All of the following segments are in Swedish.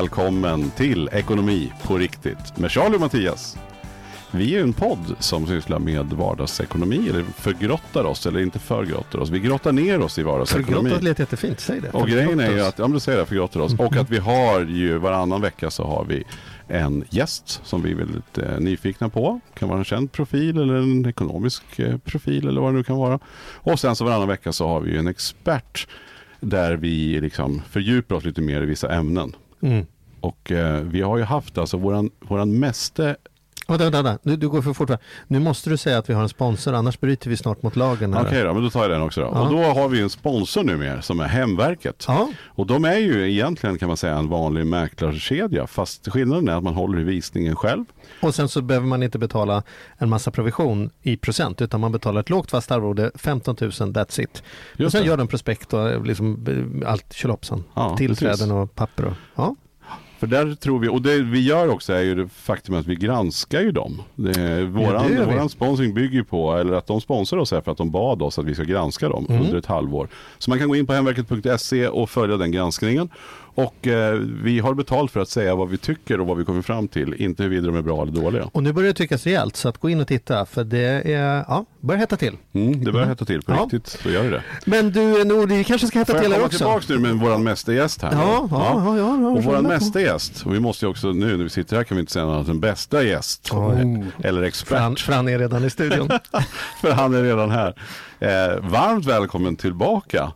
Välkommen till Ekonomi på riktigt med Charlie och Mattias. Vi är en podd som sysslar med vardagsekonomi, eller förgrottar oss, eller inte förgrottar oss. Vi grottar ner oss i vardagsekonomi. Förgrottat lät jättefint, säg det. Och grejen är ju att, ja men du säger det, förgrottar oss. Och att vi har ju varannan vecka så har vi en gäst som vi är väldigt eh, nyfikna på. kan vara en känd profil eller en ekonomisk eh, profil eller vad det nu kan vara. Och sen så varannan vecka så har vi ju en expert där vi liksom fördjupar oss lite mer i vissa ämnen. Mm. Och eh, vi har ju haft alltså våran, våran meste Vänta, vänta, vänta. Du, du går för fort. Nu måste du säga att vi har en sponsor, annars bryter vi snart mot lagen. Okej då, men då tar jag den också då. Ja. Och då har vi en sponsor numera som är Hemverket. Ja, Och de är ju egentligen kan man säga en vanlig mäklarkedja. Fast skillnaden är att man håller i visningen själv. och sen så behöver man inte betala en massa provision i procent, utan man betalar ett lågt fast arvode, 15 000, that's it. och sen det. gör de prospekt och liksom eh, allt tjolopsan. Ja, Tillträden precis. och papper och, ja. För där tror vi, och det vi gör också är ju det faktum att vi granskar ju dem. Det, våran, det gör vi. våran sponsring bygger ju på, eller att de sponsrar oss är för att de bad oss att vi ska granska dem Mm. under ett halvår. Så man kan gå in på hemverket.se och följa den granskningen. Och eh, vi har betalt för att säga vad vi tycker och vad vi kommer fram till, inte huruvida de är bra eller dåliga. Och nu börjar det tyckas rejält, så att gå in och titta, för det är, ja, börjar hetta till. Mm, det börjar hetta till på Ja. riktigt, så gör det det. Men du, Nord, kanske ska hetta Får jag till här komma också? tillbaka nu med våran mästergäst här? Ja, ja, ja, ja, ja, Och jag på. mästergäst, och vi måste ju också nu när vi sitter här kan vi inte säga något annat än bästa gäst. Oj. Eller expert. Fran, Fran är redan i studion. För han är redan här. Eh, varmt välkommen tillbaka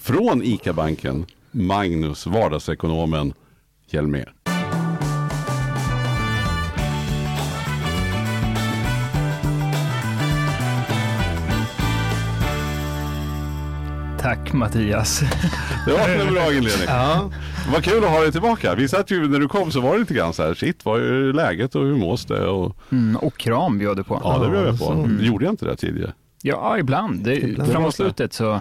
från ICA-banken, Magnus, vardagsekonomen Hjelmér. Tack Mattias. Det var en bra inledning. ja. Vad kul att ha dig tillbaka. Vi satt ju, när du kom så var det lite grann så här, shit, vad är läget och hur mås det? Och, Mm, och kram bjöd du på. ja, det blev jag på. så. Gjorde jag inte det tidigare? Ja, ibland. Det, Ibland. Framåt slutet så.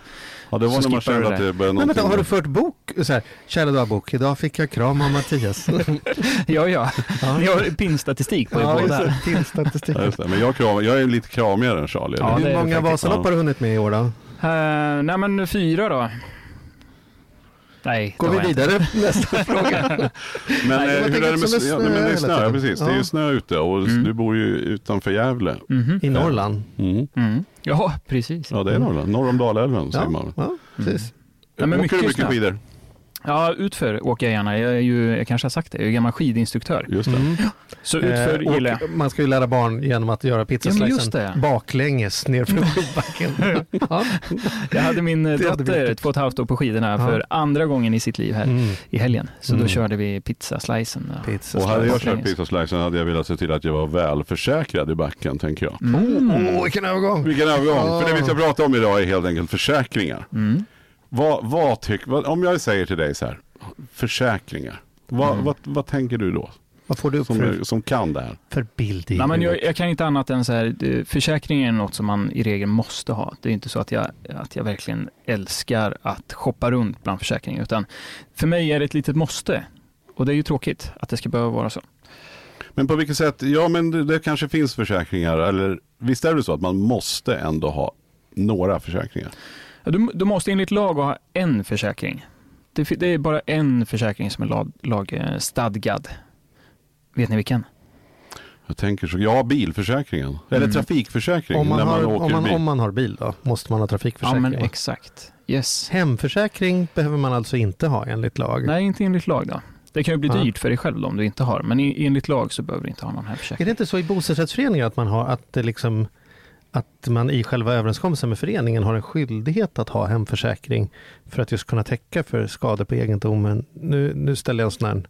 Ja, det var Så när man kände att det. började Men vänta, någonting. har du fört bok? Så här, kära dagbok, idag fick jag kram av Mattias. Ja, ja. Ni har pinstatistik på er ja, båda. just det, till statistik. Ja, just det. Men jag, kram, jag är lite kramigare än Charlie. Ja, Hur många. Vasalopp har du hunnit med i år då? Uh, nej, men fyra då. Nej, Går det vi vidare nästa fråga? Men Nej, eh, hur är det med snö? Ja, men det är snöar snö, hela ja, precis. Det är ju snö ute och Mm. du bor ju utanför Gävle. Mhm. I Norrland. Mm. Mm. Ja, precis. Ja, det är Norrland. Norr om Dalälven säger Ja, man. ja, precis. Ja, men mycket du mycket snö. skidor? Ja, utför åker jag gärna. Jag är ju, jag kanske har sagt det, jag är gammal skidinstruktör. Just det. Mm. Så utför Eh, gillar jag. man ska ju lära barn genom att göra pizzaslicen baklänges ner för skidbacken. ja. Jag hade min eh, Det hade dotter gjort. två och ett halvt år på skidorna Ja. för andra gången i sitt liv här Mm. i helgen. Så Mm. då körde vi pizzaslicen. Pizza Och hade jag kört pizzaslicen hade jag velat se till att jag var välförsäkrad i backen, tänker jag. Mm. Åh, vilken övergång! Vilken övergång! Ja. För det vi ska prata om idag är helt enkelt försäkringar. Mm. Vad, vad tyck, vad, om jag säger till dig så här, försäkringar. Vad, Mm. vad, vad tänker du då? Vad får du upp Som, för, som kan det här? för bild i Nej, men jag, jag kan inte annat än så här, försäkring är något som man i regel måste ha. Det är inte så att jag, att jag verkligen älskar att shoppa runt bland försäkringar, utan för mig är det ett litet måste. Och det är ju tråkigt att det ska behöva vara så. Men på vilket sätt? Ja, men det, det kanske finns försäkringar. Eller visst är det så att man måste ändå ha några försäkringar? Ja, Du, du måste enligt lag ha en försäkring. Det, det är bara en försäkring som är lag, lagstadgad. Vet ni vilken? Jag tänker så, ja bilförsäkringen. Eller Mm. trafikförsäkring Om man, när man, har, åker om, man, bil. om man har bil då, måste man ha Ja, trafikförsäkring? men va? exakt. Yes. Hemförsäkring behöver man alltså inte ha enligt lag? Nej, inte enligt lag då. Det kan ju bli Ja. dyrt för dig själv om du inte har. Men i- enligt lag så behöver du inte ha någon här Är det inte så i bostadsrättsföreningar att man har att det liksom att man i själva överenskommelsen med föreningen har en skyldighet att ha hemförsäkring för att just kunna täcka för skador på egendomen. Nu, nu ställer jag en sån här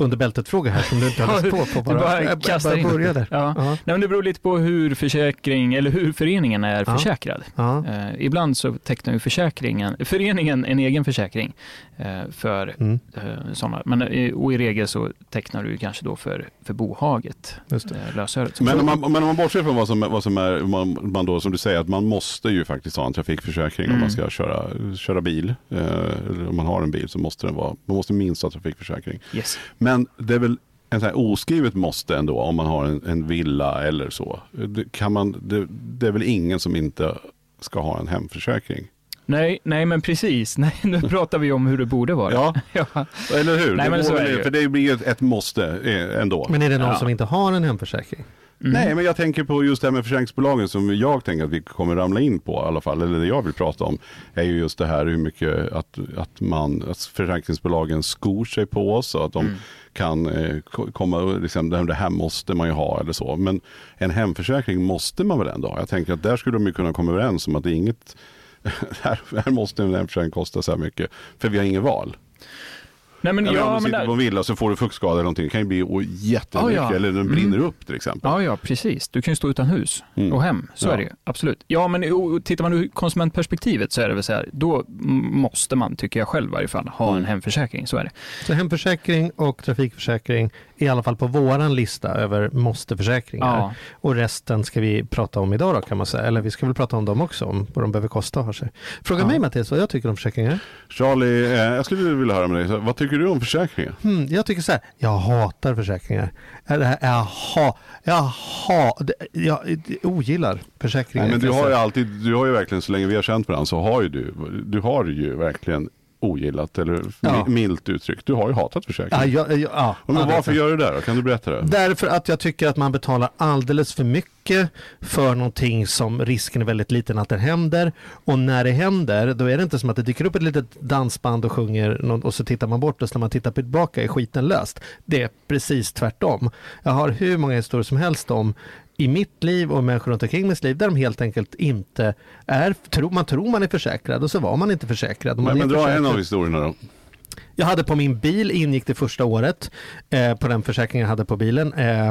under bältet-fråga här som du inte har läst på. på Du bara Jag- jag- kastar bara in. börja där. Ja. Ja. Nej, men det beror lite på hur försäkring eller hur föreningen är Ja. försäkrad. Ja. Eh, ibland så tecknar ju försäkringen, föreningen en egen försäkring eh, för Mm, eh, sådana. Men eh, och i regel så tecknar du kanske då för, för bohaget, just det. eh, lösöret. Men om, man, men om man bortser från vad som, vad som är, man, man då som du säger, att man måste ju faktiskt ha en trafikförsäkring om Mm. man ska köra, köra bil. Eh, eller om man har en bil så måste den vara, man måste minst ha trafikförsäkring. Yes. Men det är väl en sån här oskrivet måste ändå om man har en, en villa eller så. Det, kan man, det, det är väl ingen som inte ska ha en hemförsäkring? Nej, nej, men precis. Nej, nu pratar vi om hur det borde vara. Ja, Ja. eller hur? Nej, det men så är det ju. För det blir ju ett, ett måste eh, ändå. Men är det någon Ja. som inte har en hemförsäkring? Mm. Nej, men jag tänker på just det här med försäkringsbolagen som jag tänker att vi kommer ramla in på i alla fall. Eller det jag vill prata om är ju just det här hur mycket att, att, man, att försäkringsbolagen skor sig på oss och att de Mm. kan eh, ko- komma, liksom, det här måste man ju ha eller så. Men en hemförsäkring måste man väl ändå ha. Jag tänker att där skulle de ju kunna komma överens om att det är inget, här, här måste en hemförsäkring kosta så här mycket. För vi har inget val. Nej, men, Eller om ja, du men sitter där, på en villa så får du fuktskada eller någonting. Det kan ju bli jättemycket. Ja, ja. Eller den Mm. brinner upp till exempel. ja, ja, precis. Du kan ju stå utan hus Mm. och hem. Så Ja. är det ju. Absolut. Ja, men tittar man ur konsumentperspektivet så är det väl så här, då måste man, tycker jag själv i varje fall, ha Mm. en hemförsäkring. Så är det. Så hemförsäkring och trafikförsäkring i alla fall på våran lista över måste-försäkringar. Ja. Och resten ska vi prata om idag då kan man säga. Eller vi ska väl prata om dem också, om vad de behöver kosta och ha sig. Fråga Ja. mig Mattias vad jag tycker om försäkringar. Charlie, eh, jag skulle vilja höra med dig. Så, Vad tycker du om försäkringen? Hmm, jag tycker så här, jag hatar försäkringar. Är det här- Jag, ha, jag, ha, det- jag ogillar försäkringar. Nej, men du har ju alltid, du har ju verkligen, så länge vi har känt varandra så har ju du, du har ju verkligen ogillat, eller Ja. mi- milt uttryckt, du har ju hatat försäkring. Ja, ja, Ja, men ja, varför gör du det då? Kan du berätta det? Därför att jag tycker att man betalar alldeles för mycket för någonting som risken är väldigt liten att det händer. Och när det händer, då är det inte som att det dyker upp ett litet dansband och sjunger och så tittar man bort och så när man tittar tillbaka är skiten löst. Det är precis tvärtom. Jag har hur många historier som helst om i mitt liv och människor runt omkring mitt liv där de helt enkelt inte är, tro, man tror man är försäkrad och så var man inte försäkrad. Man Men, är men dra en av historierna då. Jag hade på min bil, ingick det första året, eh, på den försäkringen jag hade på bilen, eh,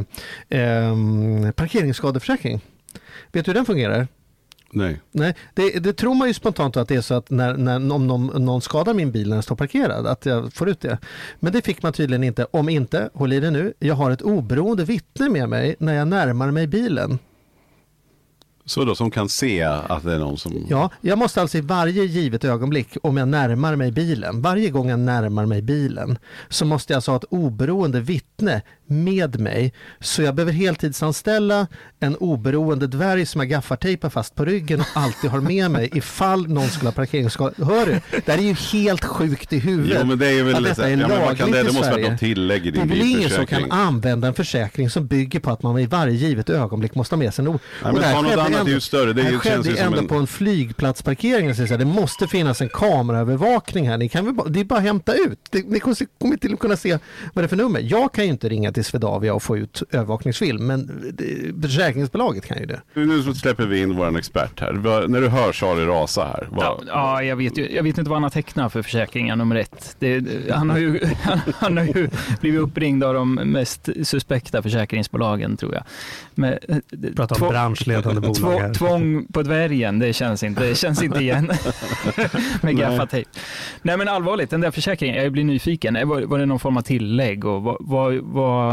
eh, parkeringsskadeförsäkring. Vet du hur den fungerar? Nej. Nej, det, det tror man ju spontant att det är så att när, när om någon, någon skadar min bil när den står parkerad, att jag får ut det. Men det fick man tydligen inte. Om inte, håll i det nu, jag har ett oberoende vittne med mig när jag närmar mig bilen. Så då, som kan se att det är någon som... Ja, jag måste alltså i varje givet ögonblick, om jag närmar mig bilen, varje gång jag närmar mig bilen, så måste jag alltså ha ett oberoende vittne med mig. Så jag behöver heltidsanställa en oberoende dvärg som jag gaffartejpar fast på ryggen och alltid har med mig ifall någon skulle ha parkeringsskada. Hör du? Det här är ju helt sjukt i huvudet. Jo men det är ju att väl... detta är ja, men man kan, lagligt det, det måste vara något tillägg i Det är din väl ingen som kan använda en försäkring som bygger på att man i varje givet ögonblick måste ha med sig en o- men det här ta något annat, det är ju ändå- större. Det ju- känns ju som ändå en- på en flygplatsparkering. så Det måste finnas en kameraövervakning här. Ni kan väl bara, det är bara att hämta ut. Det- Ni kommer att kunna se vad det är för nummer. Jag kan ju inte ringa till Swedavia och få ut övervakningsfilm, men försäkringsbolaget kan ju det. Nu släpper vi in vår expert här. När du hör Charlie rasa här, vad, Ja, ja, jag vet, ju, jag vet inte vad han har tecknat för försäkringar nummer ett. Det, han, har ju, han, har ju blivit uppringd av de mest suspekta försäkringsbolagen tror jag. Med, eh, Prata om två- branschledande bolag två, tvång på dvärgen, det känns inte, det känns inte igen. Med gaffatejp. Nej men allvarligt, den där försäkringen, jag blir nyfiken. Var, var det någon form av tillägg och vad, vad, vad,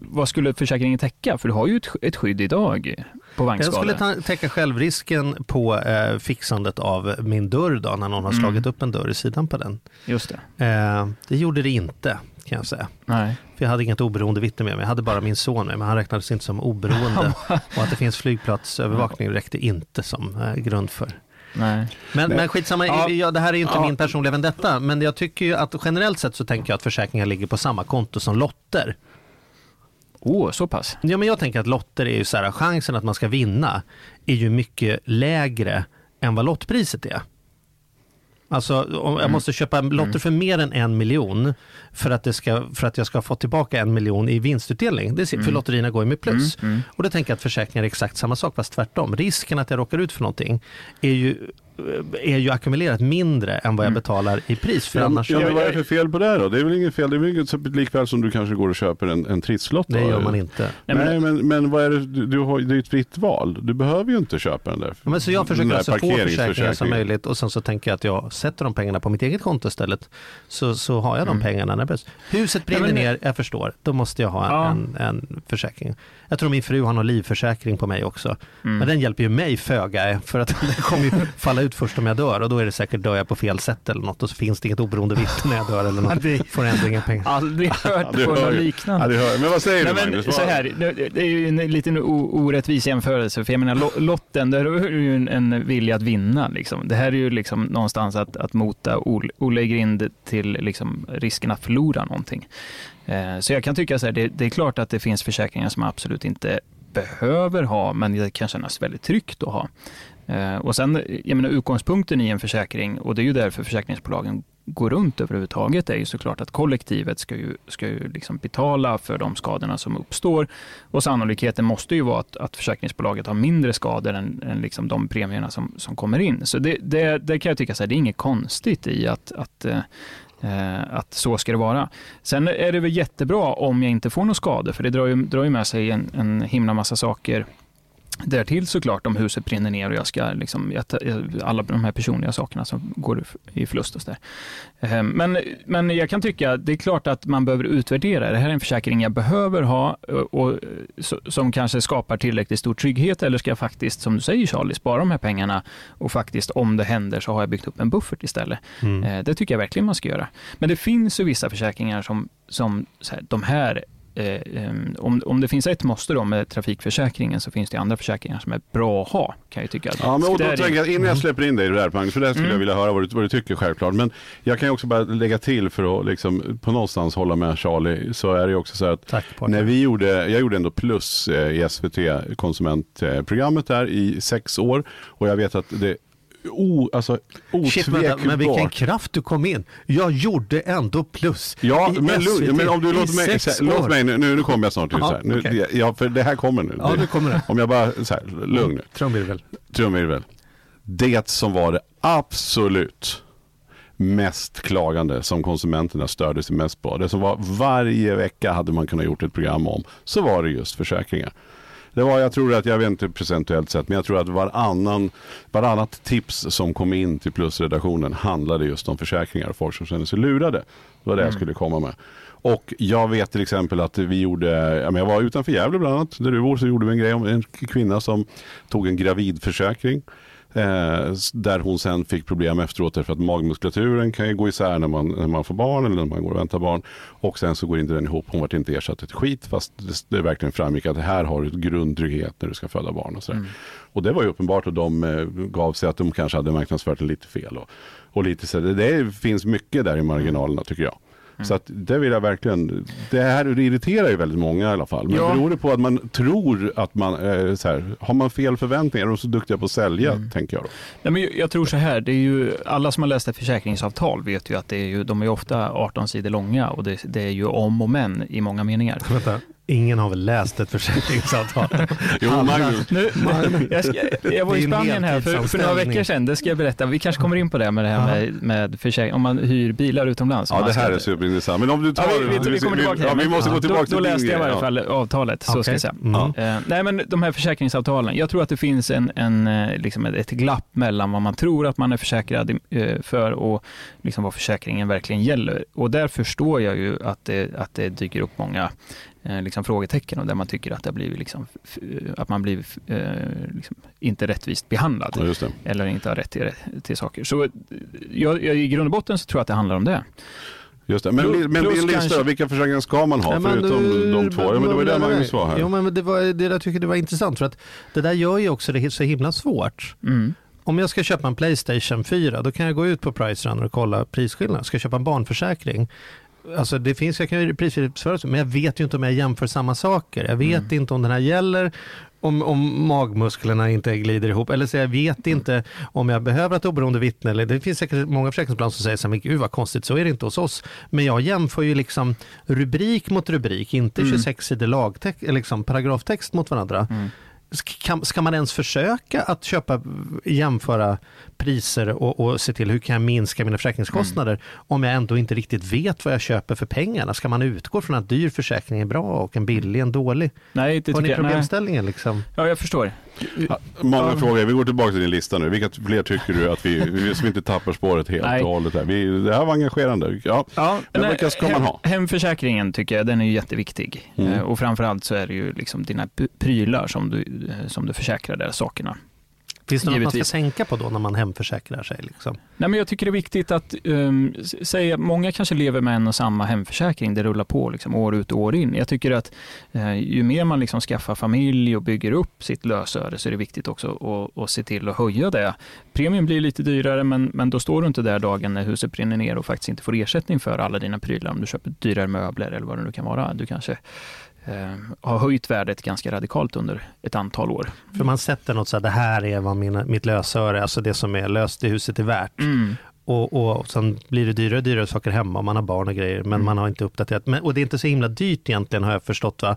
vad skulle försäkringen täcka? För du har ju ett, ett skydd idag på Jag vagnskador. skulle ta, täcka självrisken på eh, fixandet av min dörr då, när någon har Mm. slagit upp en dörr i sidan på den. Just det. Eh, det gjorde det inte, kan jag säga. Nej. För jag hade inget oberoende vittne med mig. Jag hade bara min son med mig. Han räknades inte som oberoende. och att det finns flygplatsövervakning räckte inte som eh, grund för. Nej. Men, men skitsamma, Ja. ja. det här är ju inte Ja. min personliga vendetta. Men jag tycker ju att generellt sett så tänker jag att försäkringar ligger på samma konto som lotter. Åh, oh, så pass. Ja, men jag tänker att lotter är ju så här, chansen att man ska vinna är ju mycket lägre än vad lottpriset är. Alltså om jag Mm. måste köpa lotter för mer än en miljon för att, det ska, för att jag ska få tillbaka en miljon i vinstutdelning. Det är, För Mm. lotterierna går ju med plus. Mm, mm. Och då tänker jag att försäkringar är exakt samma sak fast tvärtom. Risken att jag råkar ut för någonting är ju är ju ackumulerat mindre än vad jag Mm. betalar i pris. För Ja, annars ja, men vad är det för fel på det då? Det är väl inget fel. Det är väl inget likväl som du kanske går och köper en, en trisslott. det gör man inte. Nej, men- Nej, men, men vad är det? Du, har, det är ju ett fritt val. Du behöver ju inte köpa den där. Ja, Men så jag försöker där ha så få försäkringar som möjligt och sen så tänker jag att jag sätter de pengarna på mitt eget konto istället. Så, så har jag de Mm. pengarna när det behövs. Huset brinner men- ner, jag förstår. Då måste jag ha Ja. en, en försäkring. Jag tror min fru har någon livförsäkring på mig också. Mm. Men den hjälper ju mig föga för att den kommer ju falla ut först om jag dör och då är det säkert dör jag på fel sätt eller något och så finns det inget oberoende vittne när jag dör eller något. Det- Får ändå inga pengar. Aldrig hört på något liknande. Hör. Men vad säger Nej, du men Magnus? så här, det är ju en liten orättvis jämförelse, för jag menar lo- lotten, där är ju en, en vilja att vinna. Liksom. Det här är ju liksom någonstans att, att mota Ol- Olle grind till liksom risken att förlora någonting. Eh, så jag kan tycka så här, det, det är klart att det finns försäkringar som man absolut inte behöver ha, men det kan kännas väldigt tryggt att ha. Eh, och sen, eh, jag menar utgångspunkten i en försäkring, och det är ju därför försäkringsbolagen går runt överhuvudtaget, är ju såklart att kollektivet ska ju, ska ju liksom betala för de skadorna som uppstår. Och sannolikheten måste ju vara att, att försäkringsbolaget har mindre skador än, än liksom de premierna som, som kommer in. Så det, det, det kan jag tycka, så här, det är inget konstigt i att, att Eh, att så ska det vara. Sen är det väl jättebra om jag inte får några skador, för det drar ju, drar ju med sig en, en himla massa saker därtill såklart om huset brinner ner och jag ska liksom, jag ta- alla de här personliga sakerna som går i- förlust och så där. Eh, Men, men jag kan tycka, det är klart att man behöver utvärdera. Det här är en försäkring jag behöver ha och, och, så- som kanske skapar tillräckligt stor trygghet eller ska jag faktiskt, som du säger Charlie, spara de här pengarna och faktiskt om det händer så har jag byggt upp en buffert istället. Mm. Eh, Det tycker jag verkligen man ska göra. Men det finns ju vissa försäkringar som, som så här, de här eh, em, om, om det finns ett måste då med trafikförsäkringen så finns det andra försäkringar som är bra att ha, kan jag tycka. Ja, men och då tänker jag, innan jag släpper in dig i det här Magnus, för det här skulle Mm. jag vilja höra vad du, vad du tycker självklart. Men jag kan ju också bara lägga till för att liksom, på någonstans hålla med Charlie, så är det också så här att Tack när vi gjorde, jag gjorde ändå plus eh, i SVT konsumentprogrammet där i sex år och jag vet att det o, alltså, Shit, vänta, men vilken kraft du kom in. Jag gjorde ändå plus Ja, i men, SVT men om du låter mig, här, låt mig nu, nu, nu kommer jag snart till här. Nu, okej. Ja, för det här kommer nu. Ja, Det- nu kommer det. Om jag bara, så här, lugn nu. Trumvirvel. trumvirvel. Det som var det absolut mest klagande som konsumenterna störde sig mest på. Det som var varje vecka hade man kunnat gjort ett program om. Så var det just försäkringar. Det var, jag tror att, jag vet inte procentuellt sett, men jag tror att varannan, varannat tips som kom in till plusredaktionen handlade just om försäkringar och folk som kände sig lurade. Det var det jag skulle komma med. Och jag vet till exempel att vi gjorde, jag var utanför Gävle bland annat, där du bor, så gjorde vi en grej om en kvinna som tog en gravidförsäkring. Eh, där hon sen fick problem efteråt därför att magmuskulaturen kan ju gå isär när man, när man får barn eller när man går och väntar barn. Och sen så går inte den ihop. Hon vart inte ersatt ett skit fast det, det verkligen framgick att här har du ett grundtrygghet när du ska föda barn. Och, sådär. och det var ju uppenbart och de eh, gav sig att de kanske hade marknadsfört det lite fel. Och, och lite så, det, det finns mycket där i marginalerna tycker jag. Så att det vill jag verkligen, det här irriterar ju väldigt många i alla fall. Men Ja. beror det på att man tror att man, eh, så här, har man fel förväntningar? Är de så duktiga på att sälja, Mm. tänker jag då. Nej, men jag tror så här, det är ju, alla som har läst ett försäkringsavtal vet ju att det är ju, de är ofta 18 sidor långa och det, det är ju om och men i många meningar. Vänta, ingen har väl läst ett försäkringsavtal? Jo, Magnus. Nu, jag, ska, jag var i Spanien här för, för några veckor sedan, det ska jag berätta. Vi kanske kommer in på det med det här med, med försäkring, om man hyr bilar utomlands. om Ja, det ska- här är superintressant. Men om du tar... Ja, vi, vi, vi kommer tillbaka till ja, vi måste Ja. gå tillbaka då, till då läste jag i alla ja. fall avtalet, så Okej. ska jag säga. Mm. Eh, nej, men de här försäkringsavtalen, jag tror att det finns en, en, eh, liksom ett, glapp mellan vad man tror att man är försäkrad eh, för och liksom vad försäkringen verkligen gäller. Och där förstår jag ju att det, att det dyker upp många liksom frågetecken och där man tycker att, det blivit liksom, att man blivit eh, liksom inte rättvist behandlad Ja, eller inte har rätt till, till saker. Så eh, jag, jag, i grund och botten så tror jag att det handlar om det. Just det. Men, Plus- men plus lista kanske- vilka försäkringar ska man ha Nej, men förutom du- de två? Ja, men det var ju det Magnus var här. Jo, men det, var, det där tycker jag det var intressant för att det där gör ju också det så himla svårt. Mm. Om jag ska köpa en Playstation 4 då kan jag gå ut på Pricerunner och kolla prisskillnaden. Ska jag köpa en barnförsäkring Alltså det finns, jag kan ju prisjämföra, men jag vet ju inte om jag jämför samma saker. Jag vet Mm. inte om den här gäller, om, om magmusklerna inte glider ihop. Eller så jag vet inte om jag behöver ett oberoende vittne. Eller det finns säkert många försäkringsbolag som säger så här, men gud vad konstigt, så är det inte hos oss. Men jag jämför ju liksom rubrik mot rubrik, inte Mm. 26 sidor lagtext, liksom paragraftext mot varandra. Mm. Ska, ska man ens försöka att köpa, jämföra priser och, och se till hur kan jag minska mina försäkringskostnader Mm. om jag ändå inte riktigt vet vad jag köper för pengarna? Ska man utgå från att dyr försäkring är bra och en billig en dålig? Nej, det Har ni jag, problemställningen liksom? Ja, jag förstår. Många Ja. frågor. Vi går tillbaka till din lista nu. Vilka fler tycker du att vi, vi som inte tappar spåret helt Nej. och hållet? Här. Vi, det här var engagerande. Ja. Ja, Men nej, vilka ska man hem, ha? Hemförsäkringen tycker jag, den är ju jätteviktig. Mm. Eh, och framförallt så är det ju liksom dina prylar som du, eh, som du försäkrar, där sakerna. Finns det något man Givetvis. ska tänka på då när man hemförsäkrar sig? Liksom? Nej, men jag tycker det är viktigt att um, säga, många kanske lever med en och samma hemförsäkring, det rullar på liksom, år ut och år in. Jag tycker att eh, ju mer man liksom skaffar familj och bygger upp sitt lösöre så är det viktigt också att, att se till att höja det. Premien blir lite dyrare men, men då står du inte där dagen när huset brinner ner och faktiskt inte får ersättning för alla dina prylar om du köper dyrare möbler eller vad det nu kan vara. Du kanske har höjt värdet ganska radikalt under ett antal år. För man sätter något så här, det här är vad mina, mitt lösöre, alltså det som är löst i huset är värt. Mm. Och, och sen blir det dyrare och dyrare saker hemma man har barn och grejer, men Mm. man har inte uppdaterat. Men, och det är inte så himla dyrt egentligen har jag förstått. Va?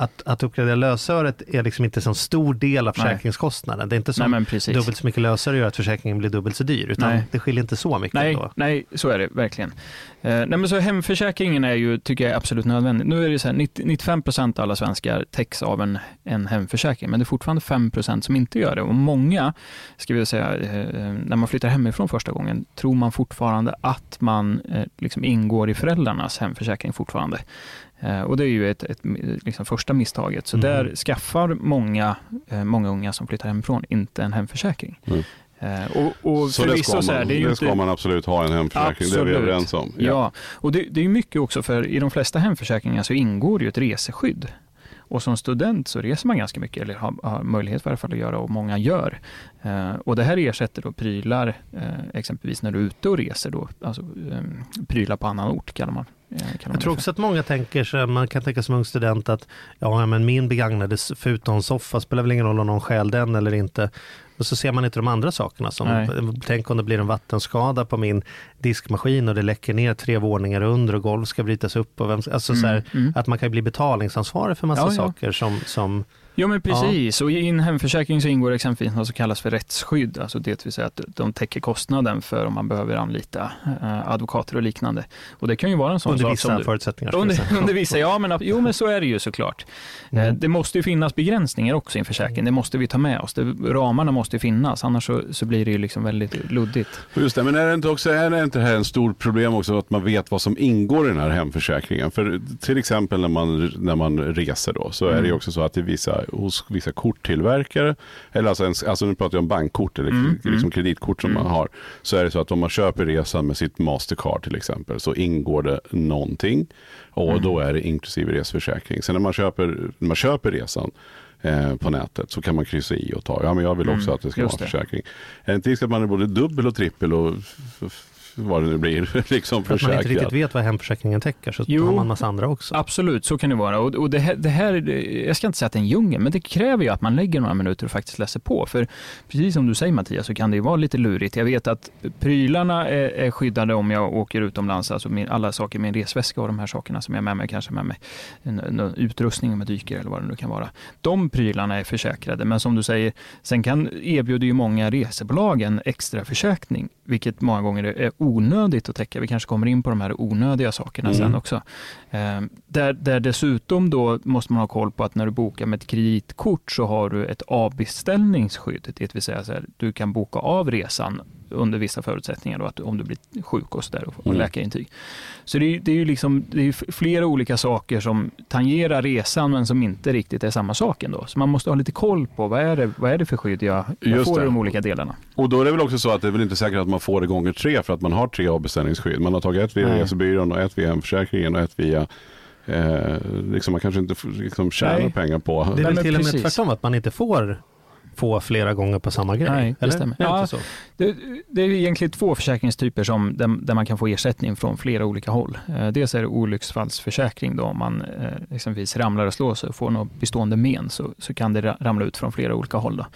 Att, att uppgradera lösöret är liksom inte så stor del av Nej. försäkringskostnaden. Det är inte Nej, som men precis. dubbelt så mycket lösöre gör att försäkringen blir dubbelt så dyr, utan Nej. det skiljer inte så mycket. Nej, Då. nej, så är det verkligen. Eh, nej, men så hemförsäkringen är ju, tycker jag är absolut nödvändig. Nu är det så här, 90, 95 procent av alla svenskar täcks av en, en hemförsäkring, men det är fortfarande 5 procent som inte gör det. Och många, ska vi säga, eh, när man flyttar hemifrån första gången, tror man fortfarande att man eh, liksom ingår i föräldrarnas hemförsäkring fortfarande. Eh, och det är ju ett, ett liksom första misstaget. Så Mm. där skaffar många, eh, många unga som flyttar hemifrån inte en hemförsäkring. Mm. Eh, och, och Så det ska, så man, är det det ska inte... man absolut ha en hemförsäkring. Det är vi Absolut. överens om. Ja, och det, det är mycket också för i de flesta hemförsäkringar så ingår det ju ett reseskydd. Och som student så reser man ganska mycket, eller har, har möjlighet i alla fall att göra, och många gör. Eh, och det här ersätter då prylar, eh, exempelvis när du är ute och reser då, alltså eh, prylar på annan ort kallar man Jag tror också att många tänker sig, man kan tänka som ung student att ja, men min begagnade futon-soffa spelar väl ingen roll om någon stjäl den eller inte. Och så ser man inte de andra sakerna. Som, Nej. tänk om det blir en vattenskada på min diskmaskin och det läcker ner tre våningar under och golv ska brytas upp. Och vem, alltså så här, Mm, mm. Att man kan bli betalningsansvarig för massa Ja, ja. saker som, som Ja men precis, och i en hemförsäkring så ingår exempelvis något som kallas för rättsskydd, alltså det vill säga att de täcker kostnaden för om man behöver anlita eh, advokater och liknande. Och det kan ju vara en sån under sak vissa som du, förutsättningar. Under, under vissa, ja men, jo, men så är det ju såklart. Eh, Mm. Det måste ju finnas begränsningar också i en försäkring. Det måste vi ta med oss. Det, ramarna måste ju finnas, annars så, så blir det ju liksom väldigt luddigt. Just det, men är det inte också är det inte här en stor problem också att man vet vad som ingår i den här hemförsäkringen? För till exempel när man, när man reser då så är det ju Mm. också så att det är vissa, hos vissa korttillverkare, eller alltså, en, alltså nu pratar jag om bankkort eller Mm, liksom mm. kreditkort som Mm. man har, så är det så att om man köper resan med sitt Mastercard till exempel så ingår det någonting och Mm. då är det inklusive reseförsäkring. Sen när man köper, när man köper resan eh, på nätet så kan man kryssa i och ta, ja men jag vill också Mm, att det ska vara försäkring. Är det inte risk att man är både dubbel och trippel och vad det nu blir, liksom För att man inte riktigt vet vad hemförsäkringen täcker så Jo. har man massa andra också. Absolut, så kan det vara. Och, och det, här, det här, jag ska inte säga att det är en djungel, men det kräver ju att man lägger några minuter och faktiskt läser på. För precis som du säger Mattias, så kan det ju vara lite lurigt. Jag vet att prylarna är, är skyddade om jag åker utomlands, alltså min, alla saker, min resväska och de här sakerna som jag har med mig, kanske med mig en, en utrustning om jag dyker eller vad det nu kan vara. De prylarna är försäkrade, men som du säger, sen kan erbjuder ju många resebolag en extra försäkring, vilket många gånger är är onödigt att täcka. Vi kanske kommer in på de här onödiga sakerna Mm. sen också. Eh, där, där dessutom då måste man ha koll på att när du bokar med ett kreditkort så har du ett avbeställningsskydd, det vill säga så här, du kan boka av resan under vissa förutsättningar, då, att om du blir sjuk och, så där, och Mm. läkarintyg. Så det är, det är ju liksom, det är flera olika saker som tangerar resan men som inte riktigt är samma sak ändå. Så man måste ha lite koll på vad är det, vad är det för skydd jag, jag får det. i de olika delarna. Och då är det väl också så att det är väl inte säkert att man får det gånger tre för att man har tre avbeställningsskydd. Man har tagit ett via resebyrån och ett via hemförsäkringen och ett via Eh, liksom man kanske inte liksom tjänar Nej. pengar på. Det är väl till och med tvärtom att man inte får få flera gånger på samma grej? Nej, det eller? stämmer. Ja. Det, det är egentligen två försäkringstyper som, där, där man kan få ersättning från flera olika håll. Eh, dels är det olycksfallsförsäkring då, om man eh, exempelvis ramlar och slår sig och får något bestående men så, så kan det ra- ramla ut från flera olika håll. Då.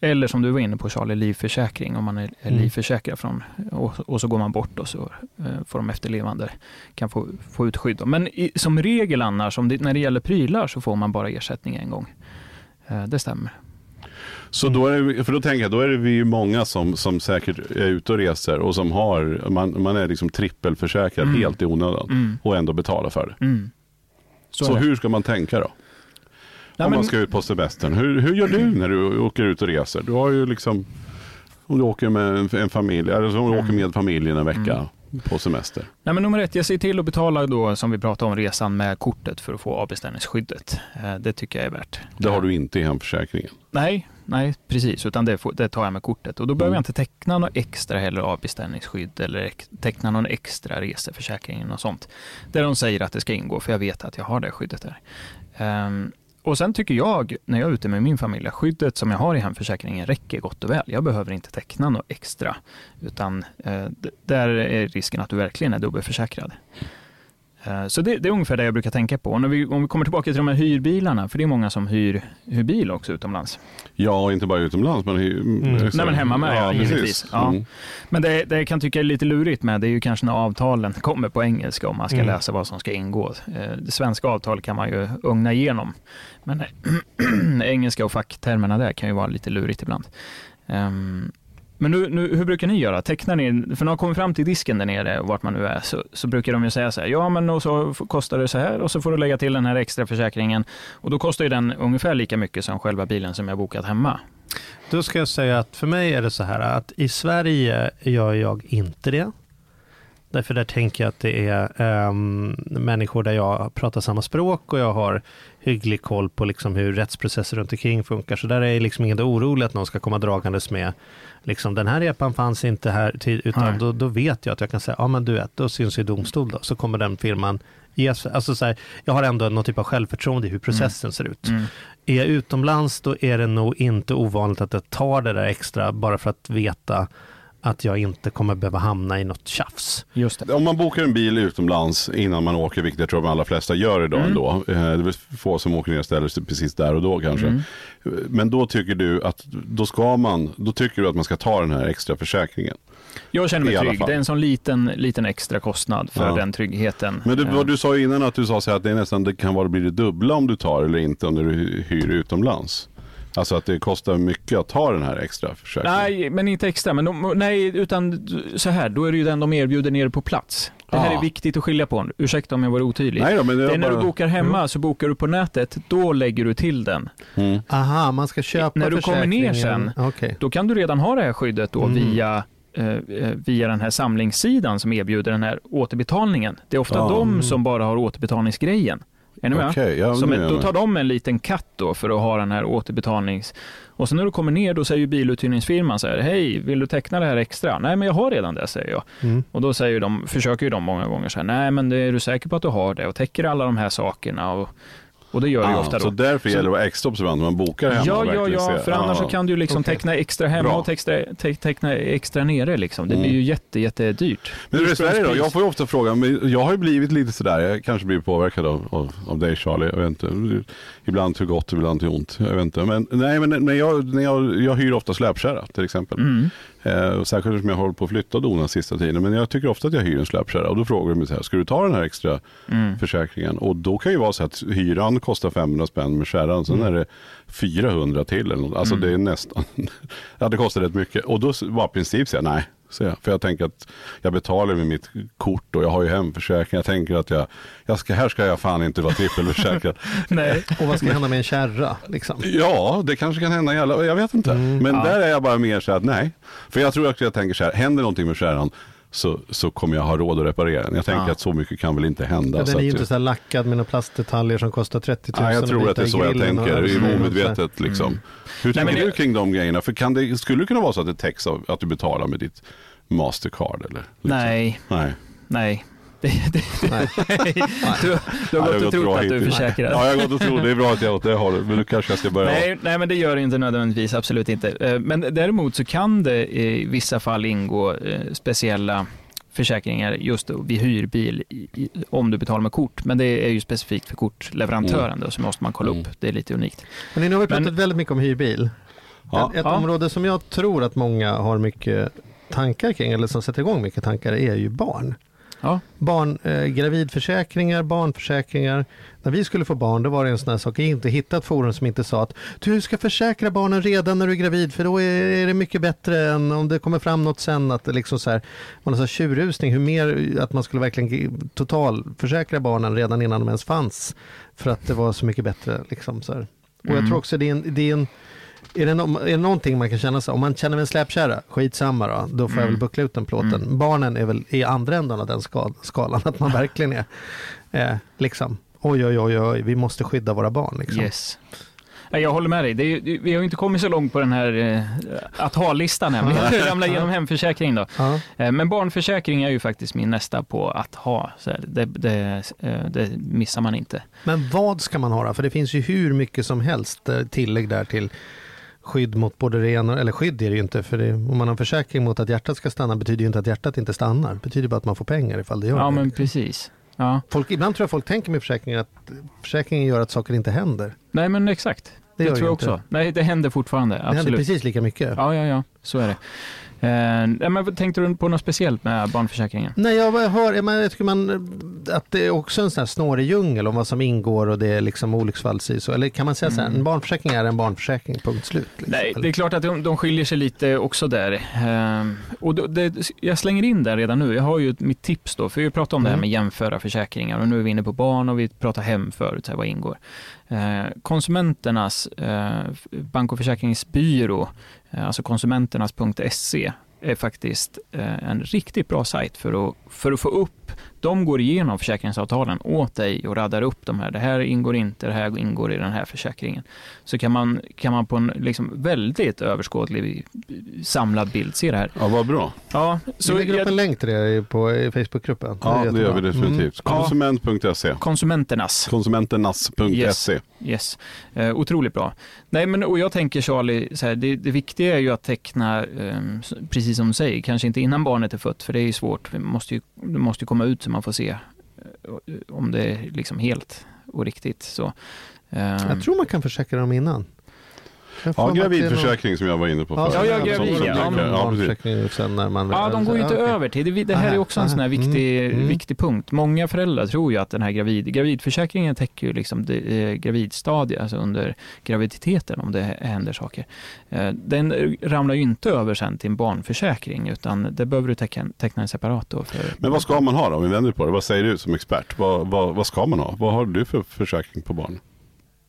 Eller som du var inne på Charlie, livförsäkring. Om man är, är Mm. livförsäkrad från, och, och så går man bort och så eh, får de efterlevande kan få, få ut skydd. Då. Men i, som regel annars, om det, när det gäller prylar så får man bara ersättning en gång. Eh, det stämmer. Så då är det, för då tänker jag, då är det vi många som, som säkert är ute och reser och som har, man, man är liksom trippelförsäkrad Mm. helt i onödan Mm. och ändå betalar för det. Mm. Så, det. hur ska man tänka då? Nej, om man men- ska ut på semestern. Hur, hur gör du när du åker ut och reser? Du har ju liksom, om du åker med en, familj, eller om du Mm. åker med familjen en vecka på semester. Nej, men nummer ett, jag ser till att betala då, som vi pratade om, resan med kortet för att få avbeställningsskyddet. Eh, Det tycker jag är värt. Det har du inte i hemförsäkringen. Nej, nej precis, utan det, får, det tar jag med kortet. Och då behöver Mm. jag inte teckna något extra heller avbeställningsskydd eller teckna någon extra reseförsäkring och sånt. Där de säger att det ska ingå, för jag vet att jag har det skyddet där. Ehm, och sen tycker jag, när jag är ute med min familj, att skyddet som jag har i hemförsäkringen räcker gott och väl. Jag behöver inte teckna något extra, utan eh, där är risken att du verkligen är dubbelförsäkrad. Eh, Så det, det är ungefär det jag brukar tänka på. När vi, om vi kommer tillbaka till de här hyrbilarna, för det är många som hyr, hyr bil också utomlands. Ja, inte bara utomlands. Men, mm. Nej, men hemma med, ja, givetvis. Ja. Mm. Men det, det jag kan tycka är lite lurigt med, det är ju kanske när avtalen kommer på engelska och man ska Mm. läsa vad som ska ingå. Eh, Det svenska avtal kan man ju ugna igenom, men engelska och facktermerna där kan ju vara lite lurigt ibland. Ehm, men nu, nu, hur brukar ni göra? Tecknar ni, för när de kommer fram till disken där nere, vart man nu är, så, så brukar de ju säga så här, ja men och så kostar det så här och så får du lägga till den här extra försäkringen och då kostar ju den ungefär lika mycket som själva bilen som jag bokat hemma. Då ska jag säga att för mig är det så här att i Sverige gör jag inte det. Därför där tänker jag att det är um, människor där jag pratar samma språk och jag har hygglig koll på liksom hur rättsprocesser runt omkring funkar. Så där är jag liksom inte orolig att någon ska komma dragandes med liksom den här repan fanns inte här, till, utan då, då vet jag att jag kan säga, ja men du vet, då syns i domstol då, så kommer den firman ges, alltså så här, jag har ändå någon typ av självförtroende i hur processen ser ut. Mm. Är jag utomlands då är det nog inte ovanligt att jag tar det där extra bara för att veta att jag inte kommer behöva hamna i något tjafs. Just det. Om man bokar en bil utomlands innan man åker, vilket jag tror de allra flesta gör idag Mm. ändå. eh, Det är få som åker ner och ställer sig precis där och då kanske. Mm. Men då tycker du att då ska man, då tycker du att man ska ta den här extra försäkringen. Jag känner mig trygg. Det är en sån liten, liten extra kostnad för Ja. den tryggheten. Men du, Eh, vad du sa innan att du sa så här att det är nästan, det kan vara bli det dubbla om du tar eller inte om du hyr utomlands. Alltså att det kostar mycket att ta den här extra försäkringen. Nej, men inte extra. Men de, nej, utan så här, då är det ju den de erbjuder nere på plats. Det här Ja. är viktigt att skilja på. Ursäkta om jag var otydlig. Nej då, men det det är är när bara... du bokar hemma så bokar du på nätet, då lägger du till den. Mm. Aha, man ska köpa När du kommer ner sen, Okej. Då kan du redan ha det här skyddet då Mm. via, eh, eh, via den här samlingssidan som erbjuder den här återbetalningen. Det är ofta Ja. de som bara har återbetalningsgrejen. Är ni med? Okej, ja, Som ett, då tar de en liten katt då för att ha den här återbetalnings... Och sen när du kommer ner då säger biluthyrningsfirman så här, hej, vill du teckna det här extra? Nej, men jag har redan det, säger jag. Mm. Och då säger de, försöker ju de många gånger så här, nej, men det, är du säker på att du har det och täcker alla de här sakerna? Och, och det gör det ju Ah, ofta så då. därför gäller det att vara extra observant när man bokar hemma. Ja, ja, ja, för annars Ah. så kan du ju liksom Okej. teckna extra hemma Bra. och teckna, te, teckna extra nere liksom. Det Mm. blir ju jätte, jätte dyrt. Men hur är Sverige då? Jag får ju ofta frågan, men jag har ju blivit lite sådär, jag kanske blir påverkad av, av, av dig Charlie, jag vet inte. Ibland till gott, ibland till ont. Jag vet inte. Men, nej, men när jag, när jag, jag hyr ofta släpkärra till exempel. Mm. Eh, särskilt som jag håller på att flytta och dona sista tiden. Men jag tycker ofta att jag hyr en släpkärra och då frågar de mig så här, ska du ta den här extra Mm. försäkringen? Och då kan ju vara så att hyran kostar 500 spänn med kärran, sen är det 400 till eller något. Alltså Mm. det är nästan, ja det kostar rätt mycket. Och då var princip säger jag nej. Jag. För jag tänker att jag betalar med mitt kort och jag har ju hemförsäkring. Jag tänker att jag, jag ska, här ska jag fan inte vara trippelförsäkrad. Nej. Och vad ska hända med en kärra? Liksom? Ja, det kanske kan hända i alla, jag vet inte. Men Ja. där är jag bara mer så att nej. För jag tror att jag tänker så här, händer någonting med kärran så, så kommer jag ha råd att reparera den. Jag tänker Ja. att så mycket kan väl inte hända. Ja, den är ju inte så här lackad med några plastdetaljer som kostar 30 000. Nej, jag tror att det är så jag tänker, omedvetet liksom. Mm. Hur Nej, tänker det- du kring de grejerna? För kan det, skulle det kunna vara så att det täcks av att du betalar med ditt Mastercard eller? liksom? Nej, Nej. nej. Det, det, Nej. nej. Du, du har det gått och trott att du är hittills. försäkrad. Ja, jag har gått och trott. Det är bra att jag åt det hållet. Men nu kanske jag ska börja. Nej, nej, men det gör det inte nödvändigtvis, absolut inte. Eh, Men däremot så kan det i vissa fall ingå eh, speciella försäkringar just då vid hyrbil i, om du betalar med kort. Men det är ju specifikt för kortleverantören då, så måste man kolla Mm. upp. Det är lite unikt. Men nu har vi pratat Men- väldigt mycket om hyrbil. Ja. Ett Ja. område som jag tror att många har mycket tankar kring, eller som sätter igång mycket tankar, är ju barn. Ja. Barn, eh, gravidförsäkringar, barnförsäkringar. När vi skulle få barn, då var det en sån här sak. Jag inte hittat ett forum som inte sa att du ska försäkra barnen redan när du är gravid, för då är, är det mycket bättre än om det kommer fram något sen. Att det liksom så här, man har så här tjurrusning, hur mer, att man skulle verkligen totalförsäkra barnen redan innan de ens fanns. För att det var så mycket bättre. Liksom, så här. Och jag Mm. tror också det är en, det är en är det, no- är det någonting man kan känna så, om man känner en släpkärra, skitsamma då, då får jag Mm. väl buckla ut den plåten. Mm. Barnen är väl i andra änden av den ska, skalan, att man verkligen är eh, liksom, oj oj oj oj, vi måste skydda våra barn. Liksom. Yes. Jag håller med dig. Är, vi har inte kommit så långt på den här eh, att ha-listan än. Vi har ramlat igenom hemförsäkring då. Ja. Eh, men barnförsäkring är ju faktiskt min nästa på att ha. Så det, det, eh, det missar man inte. Men vad ska man ha då? För det finns ju hur mycket som helst eh, tillägg där till skydd mot både det ena, eller skydd är det ju inte, för det, om man har en försäkring mot att hjärtat ska stanna betyder ju inte att hjärtat inte stannar. Det betyder bara att man får pengar ifall det gör Ja, det. men precis. Ja. Folk, ibland tror jag folk tänker med försäkringen att försäkringen gör att saker inte händer. Nej, men exakt. Det, gör tror jag inte. också. Nej, det händer fortfarande. Det händer Absolut. precis lika mycket. Ja, ja, ja. Så är det. Eh, men tänkte du på något speciellt med barnförsäkringen? Nej, jag hör jag, men jag tycker man, att det är också en sån här snårig djungel om vad som ingår och det är liksom olycksfalls eller kan man säga så här, Mm. en barnförsäkring är en barnförsäkring, punkt slut. Liksom. Nej, Eller- det är klart att de, de skiljer sig lite också där. Ehm, och då, det, jag slänger in där redan nu. Jag har ju mitt tips då, för vi pratar om det här Mm. med jämföra försäkringar och nu är vi inne på barn och vi pratar hem förut, så här, vad ingår. Eh, konsumenternas eh, bank och försäkringsbyrå, eh, alltså konsumenternas.se, är faktiskt en riktigt bra sajt för att, för att få upp, de går igenom försäkringsavtalen åt dig och raddar upp de här. Det här ingår inte, det här ingår i den här försäkringen. Så kan man, kan man på en liksom väldigt överskådlig samlad bild se det här. Ja, vad bra. Ja, Så vi lägger upp en länk till det på Facebookgruppen. Ja, det jättebra. gör vi definitivt. Ja. Konsument.se. konsumenternas. Konsumenternas.se. Yes, eh, otroligt bra. Nej, men och jag tänker Charlie, så här, det, det viktiga är ju att teckna, eh, precis som du säger, kanske inte innan barnet är fött, för det är ju svårt. Vi måste ju, det måste ju komma ut man får se eh, om det är liksom helt och riktigt. Så, eh, Jag tror man kan försäkra dem innan. Ja, gravidförsäkring som jag var inne på. Ja, förut. ja, gravid, ja, ja. Ja, de går ju inte över till. Det, det här är också en sån här viktig, mm, mm. viktig punkt. Många föräldrar tror ju att den här gravid, gravidförsäkringen täcker ju liksom det, eh, gravidstadiet, alltså under graviditeten om det händer saker. Eh, den ramlar ju inte över sen till en barnförsäkring, utan det behöver du teckna, teckna en separat då. För, Men vad ska man ha då? Om vi vänder på det. Vad säger du som expert? Vad, vad, vad ska man ha? Vad har du för försäkring på barn?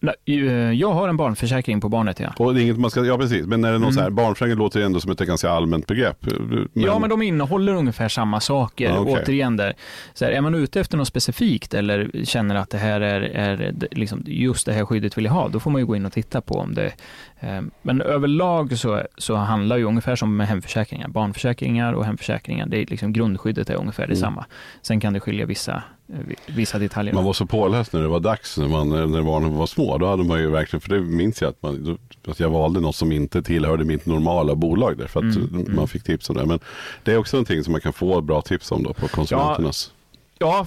Nej, eh, Jag har en barnförsäkring på barnet, ja. Och det är inget man ska, ja precis, men är det någon Mm. så här, barnförsäkring låter ju ändå som ett ganska allmänt begrepp. Men, Ja, men de innehåller ungefär samma saker. Ja, okej. Återigen där. Så här, är man ute efter något specifikt eller känner att det här är, är liksom, just det här skyddet vill jag ha, då får man ju gå in och titta på om det... Eh, men överlag så, så handlar ju ungefär som med hemförsäkringar. Barnförsäkringar och hemförsäkringar, det är liksom grundskyddet är ungefär Mm. detsamma. Sen kan det skilja vissa, eh, vi- vissa detaljer. Man var så påläst när det var dags, när, man, när barnen var små. Då hade man ju verkligen, för det minns jag att, man, att jag valde något som inte tillhörde mitt normala bolag där. För att mm. man fick tips om det. Men det är också någonting som man kan få bra tips om då på konsumenternas. Ja,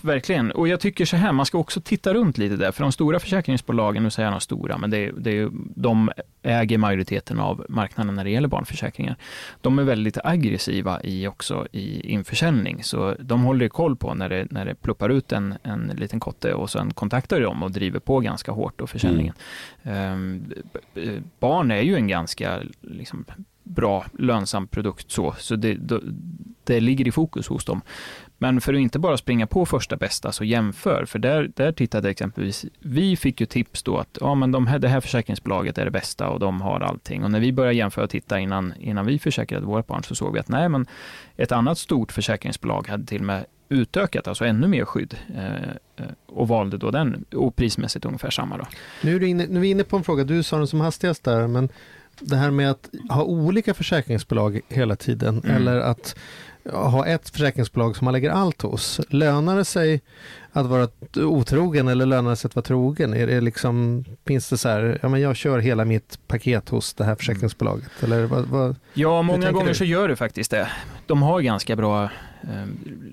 verkligen. Och jag tycker så här, man ska också titta runt lite där, för de stora försäkringsbolagen, nu säger jag de stora, men det är, det är, de äger majoriteten av marknaden när det gäller barnförsäkringar. De är väldigt aggressiva i också i införsäljning, så de håller koll på när det, när det pluppar ut en, en liten kotte och sen kontaktar de och driver på ganska hårt då försäljningen. B- b- barn är ju en ganska liksom, bra, lönsam produkt så, så det, det, det ligger i fokus hos dem. Men för att inte bara springa på första bästa, så jämför. För där, där tittade exempelvis, vi fick ju tips då att ja, men de här, det här försäkringsbolaget är det bästa och de har allting. Och när vi började jämföra och titta innan, innan vi försäkrade våra barn så såg vi att nej, men ett annat stort försäkringsbolag hade till och med utökat, alltså ännu mer skydd eh, eh, och valde då den och prismässigt ungefär samma. Då. Nu är, inne, nu är vi inne på en fråga, du sa den som hastigast där, men det här med att ha olika försäkringsbolag hela tiden Mm. eller att ha ett försäkringsbolag som man lägger allt hos. Lönar det sig att vara otrogen eller lönar det sig att vara trogen? Är det liksom, finns det så här, ja men jag kör hela mitt paket hos det här försäkringsbolaget? Eller vad, vad, Ja, många gånger du? så gör det faktiskt det. De har ganska bra eh,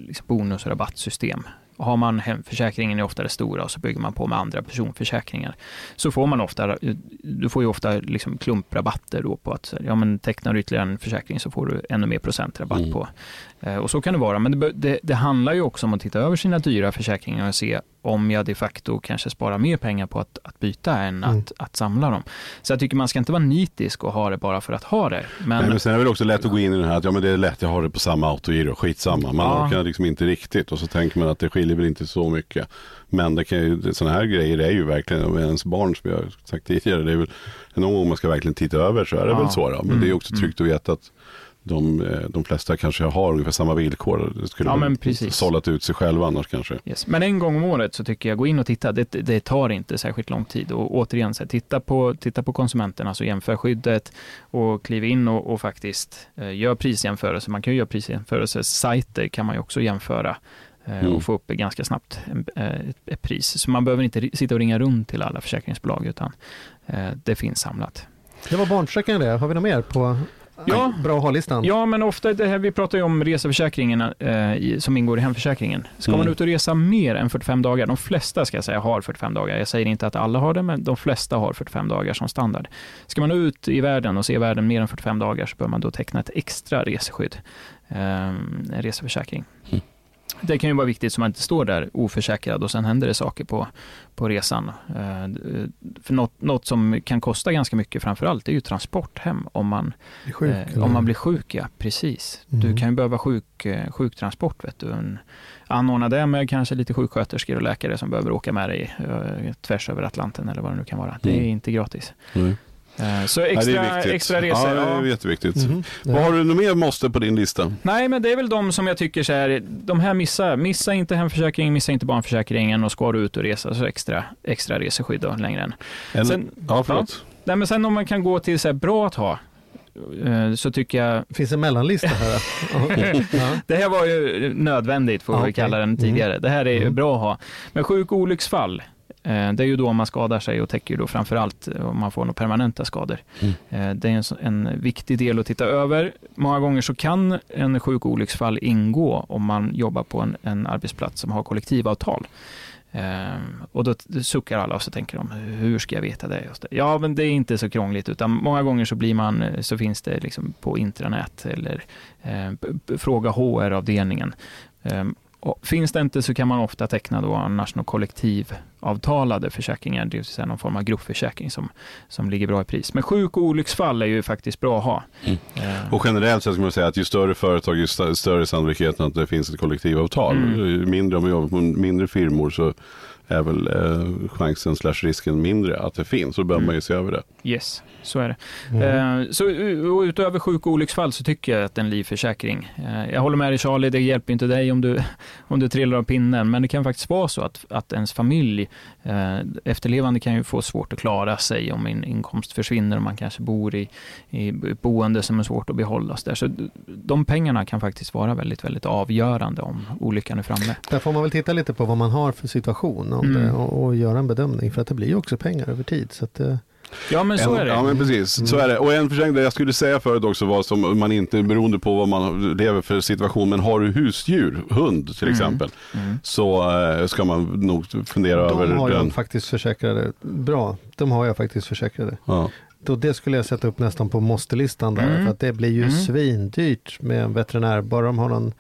liksom bonus och rabattsystem. Har man hemförsäkringen är ofta det stora och så bygger man på med andra personförsäkringar. Så får man ofta, du får ju ofta liksom klumprabatter då på att ja, men tecknar du ytterligare en försäkring så får du ännu mer procentrabatt Mm. på. Eh, Och så kan det vara, men det, det, det handlar ju också om att titta över sina dyra försäkringar och se om jag de facto kanske sparar mer pengar på att, att byta än Mm. att, att samla dem. Så jag tycker man ska inte vara nitisk och ha det bara för att ha det. Men, Nej, men sen är det väl också lätt att gå in i den här att ja, men det är lätt, jag har det på samma autogiro, skitsamma. Man Ja. orkar liksom inte riktigt och så tänker man att det skiljer väl inte så mycket. Men det kan ju, sådana här grejer är ju verkligen, med ens barn som jag har sagt tidigare, det är väl någon gång man ska verkligen titta över så är det Ja. väl så. Då. Men Mm, det är också tryggt att veta att de, eh, de flesta kanske har ungefär samma villkor. Det skulle Ja, men precis. sållat ut sig själva annars kanske. Yes. Men en gång om året så tycker jag, gå in och titta. Det, det tar inte särskilt lång tid. Och återigen, så här, titta, på, titta på konsumenterna, alltså jämför skyddet och kliv in och, och faktiskt eh, gör prisjämförelser. Man kan ju göra prisjämförelser. Sajter kan man ju också jämföra eh, Mm. och få upp ganska snabbt en, eh, ett, ett pris. Så man behöver inte sitta och ringa runt till alla försäkringsbolag, utan eh, det finns samlat. Det var barnförsäkringen det. Har vi något mer på Ja. bra att ha-listan? Ja, men ofta det här, vi pratar ju om reseförsäkringen eh, som ingår i hemförsäkringen. Ska Mm. man ut och resa mer än 45 dagar, de flesta ska jag säga har 45 dagar. Jag säger inte att alla har det, men de flesta har 45 dagar som standard. Ska man ut i världen och se världen mer än 45 dagar så bör man då teckna ett extra reseskydd, eh, en reseförsäkring. Mm. Det kan ju vara viktigt så man inte står där oförsäkrad och sen händer det saker på, på resan. Eh, för något, något som kan kosta ganska mycket framför allt är ju transport hem om man sjuk, Eh, om man blir sjuk, ja. Precis. Du Mm. kan ju behöva sjuk, eh, sjuktransport. Vet du. En, anordna det med kanske lite sjuksköterskor och läkare som behöver åka med dig eh, tvärs över Atlanten eller vad det nu kan vara. Det är Mm. inte gratis. Mm. Eh, så Nej, det extra, är viktigt. extra resor. Ja, det ja. är jätteviktigt. Mhm. Vad har du något mer måste på din lista? Nej, men det är väl de som jag tycker så här, de här missa, missa inte hemförsäkringen, missa inte barnförsäkringen och ska du ut och resa så extra, extra reseskydd då, längre än. En, Sen- ja, förlåt. Nej, men sen om man kan gå till så här, bra att ha, eh, så tycker jag Finns en mellanlista här? Ja. Det här var ju nödvändigt, får vi Okej. kalla den tidigare. Det här är ju Mm. bra att ha. Men sjuk och olycksfall, det är ju då man skadar sig och täcker ju då framförallt eh, om man får några permanenta skador. Mm. Eh, Det är en, en viktig del att titta över. Många gånger så kan en sjuk och olycksfall ingå om man jobbar på en, en arbetsplats som har kollektivavtal. Eh, och då suckar alla och så tänker de, hur ska jag veta det? Just det? Ja, men det är inte så krångligt, utan många gånger så blir man, eh, så finns det liksom på intranät eller eh, fråga HR-avdelningen. Eh, och finns det inte så kan man ofta teckna då annars någon kollektivavtalade försäkringar, det vill säga någon form av gruppförsäkring som, som ligger bra i pris. Men sjuk och olycksfall är ju faktiskt bra att ha. Mm. Eh, Och generellt sett ska man säga att ju större företag, ju st- större sannolikheten att det finns ett kollektivavtal. Mm. Ju Mindre om man jobbar på mindre firmor så är väl eh, chansen slash risken mindre att det finns. Så då behöver Mm. man ju se över det. Yes, så är det. Mm. Eh, Så utöver sjuk och olycksfall så tycker jag att en livförsäkring, eh, jag håller med dig Charlie, det hjälper inte dig om du, om du trillar av pinnen, men det kan faktiskt vara så att, att ens familj, eh, efterlevande kan ju få svårt att klara sig om en inkomst försvinner och man kanske bor i, i boende som är svårt att behålla. Så, där. så de pengarna kan faktiskt vara väldigt, väldigt avgörande om olyckan är framme. Där får man väl titta lite på vad man har för situation om Mm. det, och, och göra en bedömning. För att det blir ju också pengar över tid. Så att, eh, Ja, men så en, är det. Ja men precis, så är det. Och en försäkring, det jag skulle säga förut också var som man inte, beroende på vad man lever för situation, men har du husdjur, hund till Mm. exempel, Mm. så eh, ska man nog fundera de över har den. jag faktiskt försäkrade. Bra, de har jag faktiskt försäkrade. Ja. Då det skulle jag sätta upp nästan på måste-listan där. Mm. För att det blir ju Mm. svindyrt med en veterinär. Bara de har någon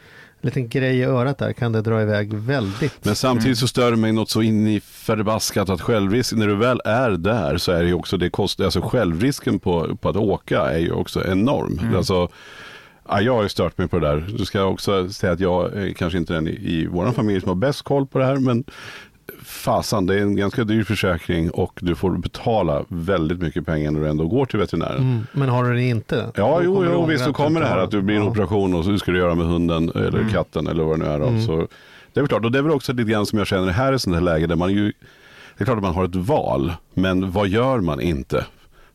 liten grej i örat där kan det dra iväg väldigt. Men samtidigt så stör det mig något så in i förbaskat att självrisk, när du väl är där så är det ju också, det kostar, alltså självrisken på, på att åka är ju också enorm. Mm. Alltså, ja, jag har ju stört mig på det där. Du ska också säga att jag är kanske inte den i, i vår familj som har bäst koll på det här, men fasan, det är en ganska dyr försäkring och du får betala väldigt mycket pengar när du ändå går till veterinären. Mm. Men har du det inte? Ja, Då jo, jo visst, då kommer det här att du blir en Ja. operation och så ska du göra med hunden eller Mm. katten eller vad det nu är. Mm. Så det är väl klart, och det är väl också lite grann som jag känner, det här är ett sånt här läge där man ju, det är klart att man har ett val, men vad gör man inte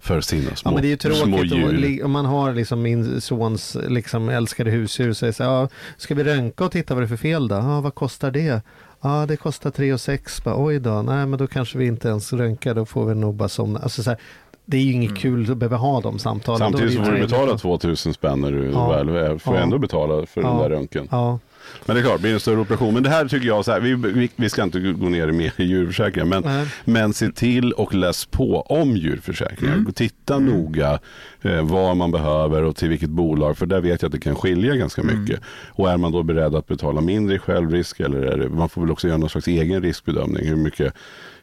för sina små, Ja men det är ju tråkigt om, man har liksom min sons liksom älskade husdjur och säger så här, ja, ska vi röntga och titta vad det är för fel då? Ja, vad kostar det? Ja, det kostar 3 och 6. Oj då, nej men då kanske vi inte ens röntgar, då får vi nog bara somna. Alltså så här, det är ju inget Mm. kul att behöva ha de samtalen. Samtidigt så får du betala att- 2000 spänn när du Ja. väl är, får Ja. ändå betala för den Ja. där röntgen. Ja, Men det är klart, blir det en större operation. Men det här tycker jag, så här, vi, vi, vi ska inte gå ner mer i djurförsäkringen. Men, Nej. men se till och läs på om djurförsäkringar. Mm. Titta noga eh, vad man behöver och till vilket bolag. För där vet jag att det kan skilja ganska Mm. mycket. Och är man då beredd att betala mindre i självrisk eller är det, man får väl också göra någon slags egen riskbedömning. Hur mycket,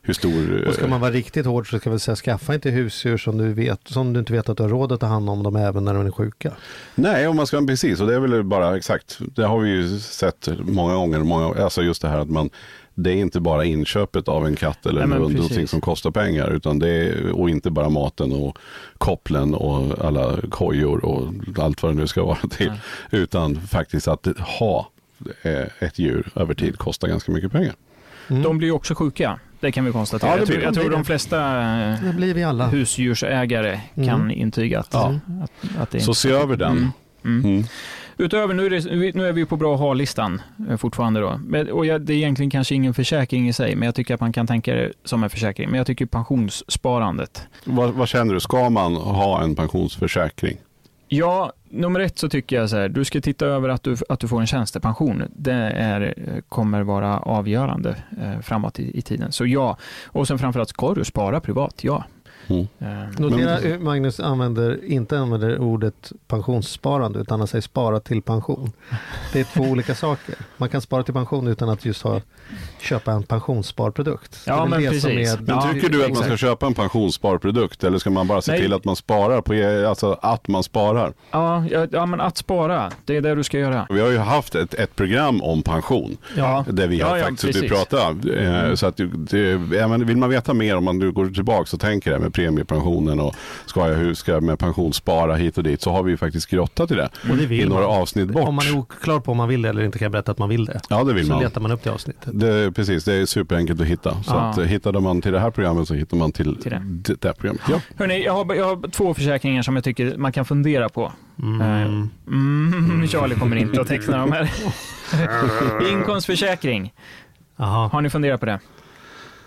hur stor... eh, Och ska man vara riktigt hård så ska vi säga skaffa inte husdjur som du, vet, som du inte vet att du har råd att ta hand om dem även när de är sjuka. Nej, om man ska, precis. Och det är väl bara exakt. Det har vi ju sett många gånger. Många, alltså just det här att man det är inte bara inköpet av en katt eller Nej, någonting som kostar pengar. Utan det är, och inte bara maten och kopplen och alla kojor och allt vad det nu ska vara till. Utan faktiskt att ha eh, ett djur över tid kostar ganska mycket pengar. De blir ju också sjuka. Det kan vi konstatera. Ja, det jag, tror, de. jag tror de flesta husdjursägare Mm. kan intyga att, Ja. att, att det Så se över den. Mm. Mm. Mm. Utöver, nu är, det, nu är vi på bra ha-listan eh, fortfarande då. Men, och jag, det är egentligen kanske ingen försäkring i sig, men jag tycker att man kan tänka det som en försäkring. Men jag tycker pensionssparandet. Vad, vad känner du? Ska man ha en pensionsförsäkring? Ja, nummer ett så tycker jag så här, du ska titta över att du, att du får en tjänstepension. Det är, kommer vara avgörande eh, framåt i, i tiden. Så ja, och sen framförallt ska du spara privat, ja. Mm. Notera hur Magnus använder, inte använder ordet pensionssparande utan han säger spara till pension. Det är två olika saker. Man kan spara till pension utan att just ha, köpa en pensionssparprodukt. Ja, men precis. är- Men Ja, tycker du att man ska köpa en pensionssparprodukt eller ska man bara se Nej. till att man sparar på, e- alltså att man sparar? Ja, ja, ja, men att spara, det är det du ska göra. Vi har ju haft ett, ett program om pension Ja, där vi Ja, har ja, faktiskt precis. pratat. Eh, Så att det, det, ja, men vill man veta mer om man nu går tillbaka och tänker det med premiepensionen och ska jag, hur ska jag med pensionsspara hit och dit så har vi ju faktiskt grottat i det. Och det I några man. avsnitt bort. Om man är oklar på om man vill det eller inte kan jag berätta att man vill det. Ja det vill Så man. letar man upp det avsnittet. Det, precis, det är superenkelt att hitta. Så Ja. att, eh, hittade man till det här programmet så hittar man till, Till det. det. här programmet. Ja. Hörrni, jag har, jag har två försäkringar som jag tycker man kan fundera på. Mm. Eh, Mm, Charlie kommer inte att teckna de här. Inkomstförsäkring, Jaha. har ni funderat på det?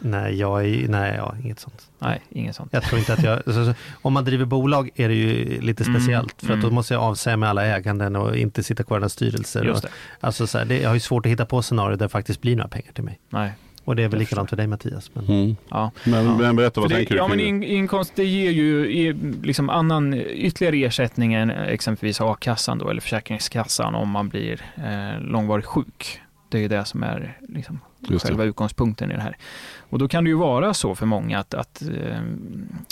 Nej, jag är, nej, ja, inget sånt. Nej, inget sånt. Jag tror inte att jag, alltså, så- om man driver bolag är det ju lite Mm, speciellt för att då mm. måste jag avsäga mig alla äganden och inte sitta kvar i några styrelser. Just Och, det. alltså, så här, det, jag har ju svårt att hitta på scenarier där det faktiskt blir några pengar till mig. Nej. Och det är väl likadant för dig Mattias. Men, Mm. Ja. Men, Ja. men berätta, vad För det, tänker du ja, men in, inkomst det ger ju liksom annan ytterligare ersättning än exempelvis a-kassan då, eller Försäkringskassan om man blir eh, långvarigt sjuk. Det är ju det som är liksom, Just det. själva utgångspunkten i det här. Och då kan det ju vara så för många att, att eh,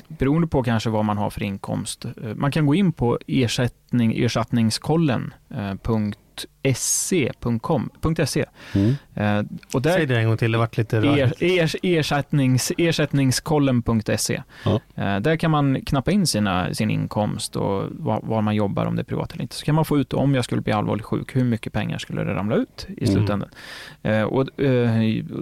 beroende på kanske vad man har för inkomst, eh, man kan gå in på ersättning, ersättningskollen eh, punkt .se.com, .se. Mm. Eh, och där, Säg det en gång till, det vart lite. Er, ers, ersättnings, ersättningskollen.se. Ja. Eh, där kan man knappa in sina, sin inkomst och var, var man jobbar, om det är privat eller inte. Så kan man få ut, om jag skulle bli allvarligt sjuk, hur mycket pengar skulle det ramla ut i Mm. slutändan? Eh, och,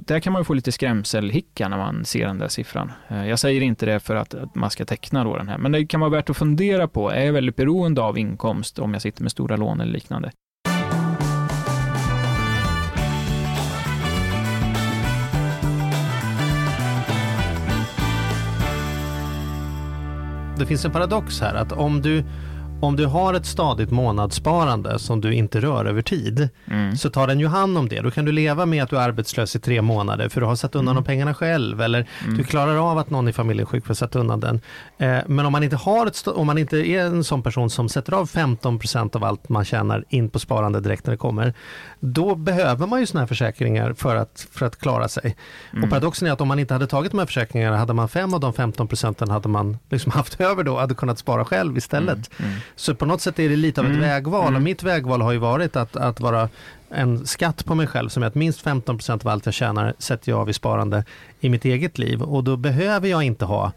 där kan man ju få lite skrämselhicka när man ser den där siffran. Jag säger inte det för att, att man ska teckna då den här, men det kan vara värt att fundera på. Är jag väldigt beroende av inkomst om jag sitter med stora lån eller liknande? Det finns en paradox här att om du, om du har ett stadigt månadssparande som du inte rör över tid Mm. så tar den ju hand om det. Då kan du leva med att du är arbetslös i tre månader för du har satt undan de pengarna själv eller Mm. du klarar av att någon i familjen är sjuk för att sätta undan den. Eh, men om man, inte har ett, om man inte är en sån person som sätter av 15% av allt man tjänar in på sparande direkt när det kommer, då behöver man ju såna här försäkringar för att, för att klara sig. Mm. Och paradoxen är att om man inte hade tagit de här försäkringarna, hade man fem av de 15 procenten hade man liksom haft över då, hade kunnat spara själv istället. Så på något sätt är det lite av ett Mm. vägval Mm. och mitt vägval har ju varit att, att vara en skatt på mig själv som är att minst 15 procent av allt jag tjänar sätter jag av i sparande i mitt eget liv och då behöver jag inte ha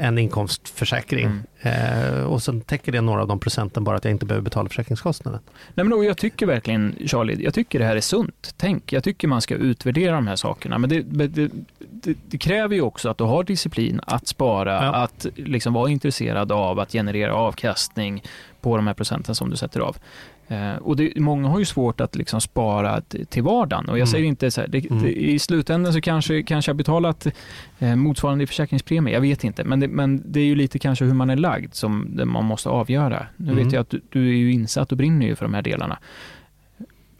en inkomstförsäkring. Eh, och sen täcker det några av de procenten bara att jag inte behöver betala försäkringskostnaden. Nej, men och jag tycker verkligen, Charlie, jag tycker det här är sunt. Tänk, jag tycker man ska utvärdera de här sakerna. Men det, det, det, det kräver ju också att du har disciplin att spara, Ja. att liksom vara intresserad av att generera avkastning på de här procenten som du sätter av. Eh, och det, många har ju svårt att liksom spara till vardagen. Och jag Mm. säger inte så här, det, Mm. det, i slutändan så kanske, kanske jag betalat eh, motsvarande i försäkringspremie, jag vet inte. Men det, men det är ju lite kanske hur man är lagd som man måste avgöra. Nu Mm. vet jag att du, du är ju insatt och brinner ju för de här delarna.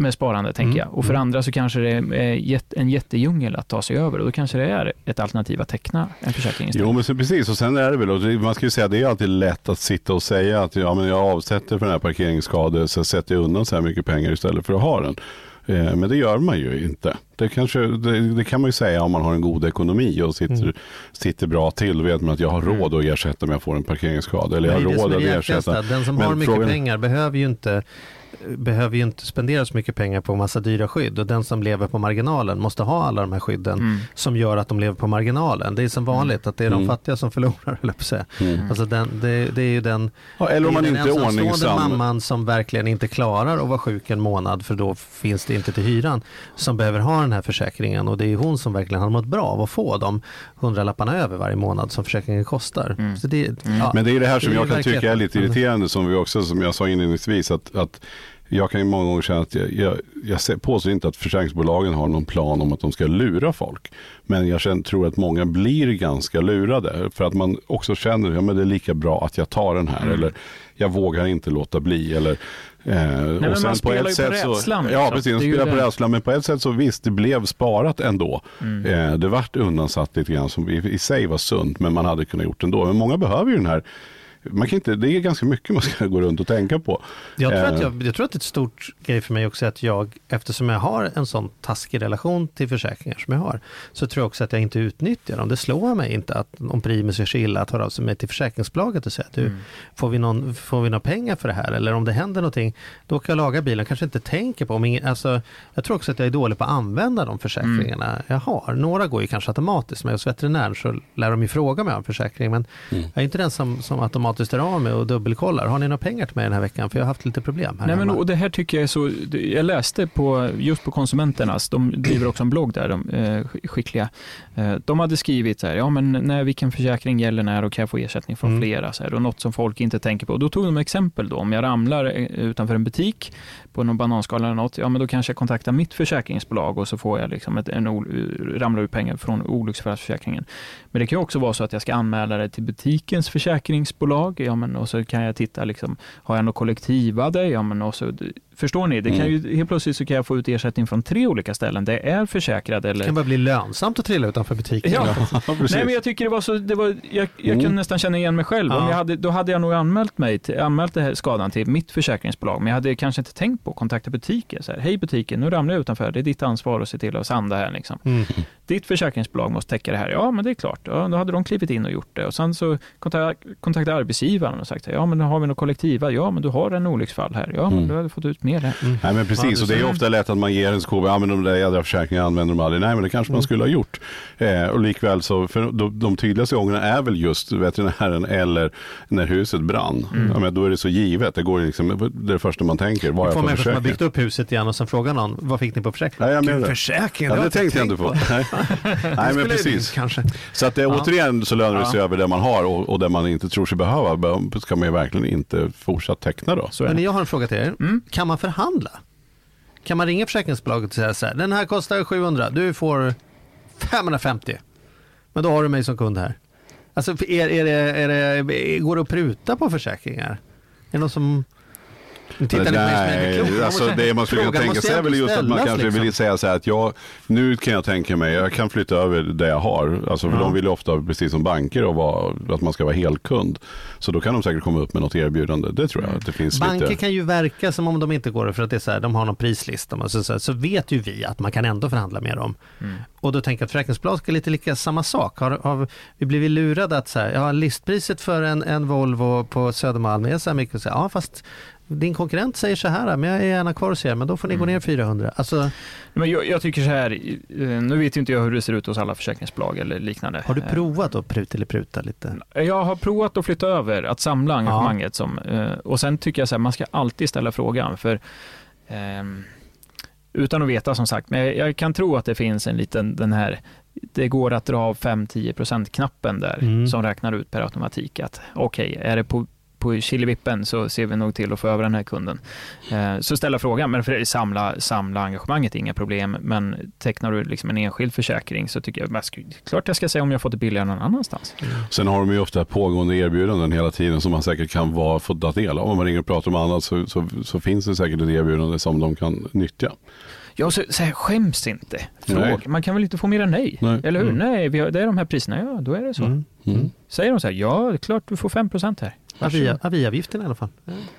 Med sparande, tänker Mm, jag. Och för mm. andra så kanske det är en jättedjungel att ta sig över och då kanske det är ett alternativ att teckna en försäkring istället. Jo men så precis och sen är det väl, och man ska ju säga det är alltid lätt att sitta och säga att ja, men jag avsätter för den här parkeringsskadan så sätter jag undan så här mycket pengar istället för att ha den. Eh, Men det gör man ju inte. Det, kanske, det, det kan man ju säga om man har en god ekonomi och sitter, Mm. sitter bra till. Vet man att jag har råd att ersätta om jag får en parkeringsskada. Eller jag har råd att ersätta. Den som Men har mycket frågan- pengar behöver ju inte behöver ju inte spendera så mycket pengar på massa dyra skydd och den som lever på marginalen måste ha alla de här skydden Mm. som gör att de lever på marginalen. Det är som vanligt att det är de Mm. fattiga som förlorar, höll jag säga. Mm. Alltså den, det, det är ju den, Ja, eller om man är inte den är ensamstående mamman som verkligen inte klarar att vara sjuk en månad för då finns det inte till hyran som behöver ha den här försäkringen och det är hon som verkligen har mått bra av att få de hundralapparna över varje månad som försäkringen kostar. Mm. Så det, ja, Men det är det här som det är jag kan tycka är lite Mm. irriterande som vi också, som jag sa inledningsvis, att, att jag kan ju många gånger känna att jag, jag, jag påstår inte att försäkringsbolagen har någon plan om att de ska lura folk. Men jag känner, tror att många blir ganska lurade för att man också känner att ja, det är lika bra att jag tar den här Mm. eller jag vågar inte låta bli. Eller, eh, men man spelar ju på rädslan, Ja, liksom. precis. Ju spelar på rädslan. Men på ett sätt så visst, det blev sparat ändå. Mm. Eh, det vart undansatt lite grann som i, i sig var sunt, men man hade kunnat gjort ändå. Men många behöver ju den här man kan inte, det är ganska mycket man ska gå runt och tänka på. Jag tror, att Eh, jag, jag tror att det är ett stort grej för mig också att jag, eftersom jag har en sån taskig relation till försäkringar som jag har, så tror jag också att jag inte utnyttjar dem. Det slår mig inte att om Primus gör sig illa att höra av sig mig till försäkringsbolaget och säga du, Mm. får, vi någon, får vi några pengar för det här? Eller om det händer någonting, då kan jag laga bilen, kanske inte tänker på, om ingen, alltså, jag tror också att jag är dålig på att använda de försäkringarna jag har. Några går ju kanske automatiskt, men hos veterinären så lär de ju fråga mig om försäkring, men Mm. jag är inte den som, som automatiskt är av mig och dubbelkollar. Har ni några pengar till mig den här veckan? För jag har haft lite problem här Nej, men, och det här tycker jag är så, jag läste på, just på Konsumenternas, de driver också en blogg där, de eh, sk- skickliga. Eh, de hade skrivit så här, ja men när, vilken försäkring gäller när och kan jag få ersättning från Mm. flera? Så här, och något som folk inte tänker på. Och då tog de exempel då, om jag ramlar eh, utanför en butik på någon bananskala eller något, ja men då kanske jag kontaktar mitt försäkringsbolag och så får jag liksom ett, en, ol- ramlar ut pengar från olycksfallsförsäkringen. Men det kan ju också vara så att jag ska anmäla det till butikens försäkringsbolag, ja men och så kan jag titta liksom, har jag något kollektivade? Ja men och så, förstår ni, det kan ju, helt plötsligt så kan jag få ut ersättning från tre olika ställen. Det är försäkrade Det eller kan bara bli lönsamt att trilla utanför butiken. Ja. Nej men jag tycker det var så, det var, jag, jag Mm. kunde nästan känna igen mig själv. Om Ja. jag hade, då hade jag nog anmält mig, till, anmält det här skadan till mitt försäkringsbolag, men jag hade kanske inte tänkt på att kontakta butiken. Så här, Hej butiken, nu ramlar jag utanför, det är ditt ansvar att se till att sanda här liksom. Mm. Ditt försäkringsbolag måste täcka det här. Ja, men det är klart. Ja, då hade de klivit in och gjort det. Och sen så kontakta- kontaktade arbetsgivaren och sagt, ja men har vi något kollektiva? Ja, men du har en olycksfall här. Ja, men Mm. du hade fått ut mer här. Nej men Ja, precis, och det är ofta lätt att man ger en skåp, ja men de där jädra försäkringarna använder de aldrig. Nej men det kanske man skulle ha gjort. Eh, och likväl så, för de, de tydligaste gångerna är väl just veterinären eller när huset brann. Ja, men då är det så givet, det går liksom, det är det första man tänker, vad får jag för människor som har byggt upp huset igen och sen frågar någon, vad fick ni på försäkring? Nej, jag menar Gud, det. försäkring, Ja, har det tänkte jag inte på. Nej, Nej men precis. Kanske. Så att det, Ja. återigen så lönar det sig Ja. över det man har och, och det man inte tror sig behöva be- ska man ju verkligen inte fortsatt teckna då. Så är Men jag har en fråga till er. Mm. Kan man förhandla? Kan man ringa försäkringsbolaget och säga så här, den här kostar 700, du får 550. Men då har du mig som kund här. Alltså, är, är det, är det, går det att pruta på försäkringar? Är det någon som... Tittar ni på mig som är Nej, klok. Man alltså måste- det man skulle kunna tänka sig är väl just att man kanske liksom. vill säga så här att jag, nu kan jag tänka mig, jag kan flytta över det jag har. Alltså för Ja. de vill ju ofta, precis som banker, och vara, att man ska vara helkund. Så då kan de säkert komma upp med något erbjudande. Det tror jag att det finns Banker lite. kan ju verka som om de inte går det för att det är så här, de har någon prislista. Och Så, så, så vet ju vi att man kan ändå förhandla med dem. Mm. Och då tänker jag att försäkringsbolag ska lite lika samma sak. Har, har vi blivit lurade att så här, ja, listpriset för en, en Volvo på Södermalm är så här mycket. Så här, ja, fast din konkurrent säger så här, men jag är gärna kvar hos er, men då får ni gå Mm. ner 400. Alltså, Men jag, jag tycker så här, eh, nu vet inte jag hur det ser ut hos alla försäkringsbolag eller liknande. har du Eh, provat att pruta eller pruta lite? Jag har provat att flytta över, att samla engagemanget. Som, eh, och sen tycker jag så här, man ska alltid ställa frågan. För, ehm, utan att veta som sagt, men jag, kan tro att det finns en liten, den här, det går att dra av 5-10% knappen där Mm. som räknar ut per automatik att okej, är det på på Killevippen så ser vi nog till att få över den här kunden. Eh, så ställa frågan, men för samla, samla engagemanget är inga problem, men tecknar du liksom en enskild försäkring så tycker jag, klart jag ska säga om jag fått det billigare någon annanstans. Sen har de ju ofta pågående erbjudanden hela tiden som man säkert kan vara, få ta del av. Om man ringer och pratar om annat så, så, så finns det säkert ett erbjudande som de kan nyttja. Ja, så, så här, skäms inte. Fråga. Man kan väl inte få mer än nej? Nej. Eller hur? Mm. Nej, har, det är de här priserna. Ja, då är det så. Mm. Mm. Säger de så här, ja, det är klart du får 5% här. Avia, aviavgiften i alla fall.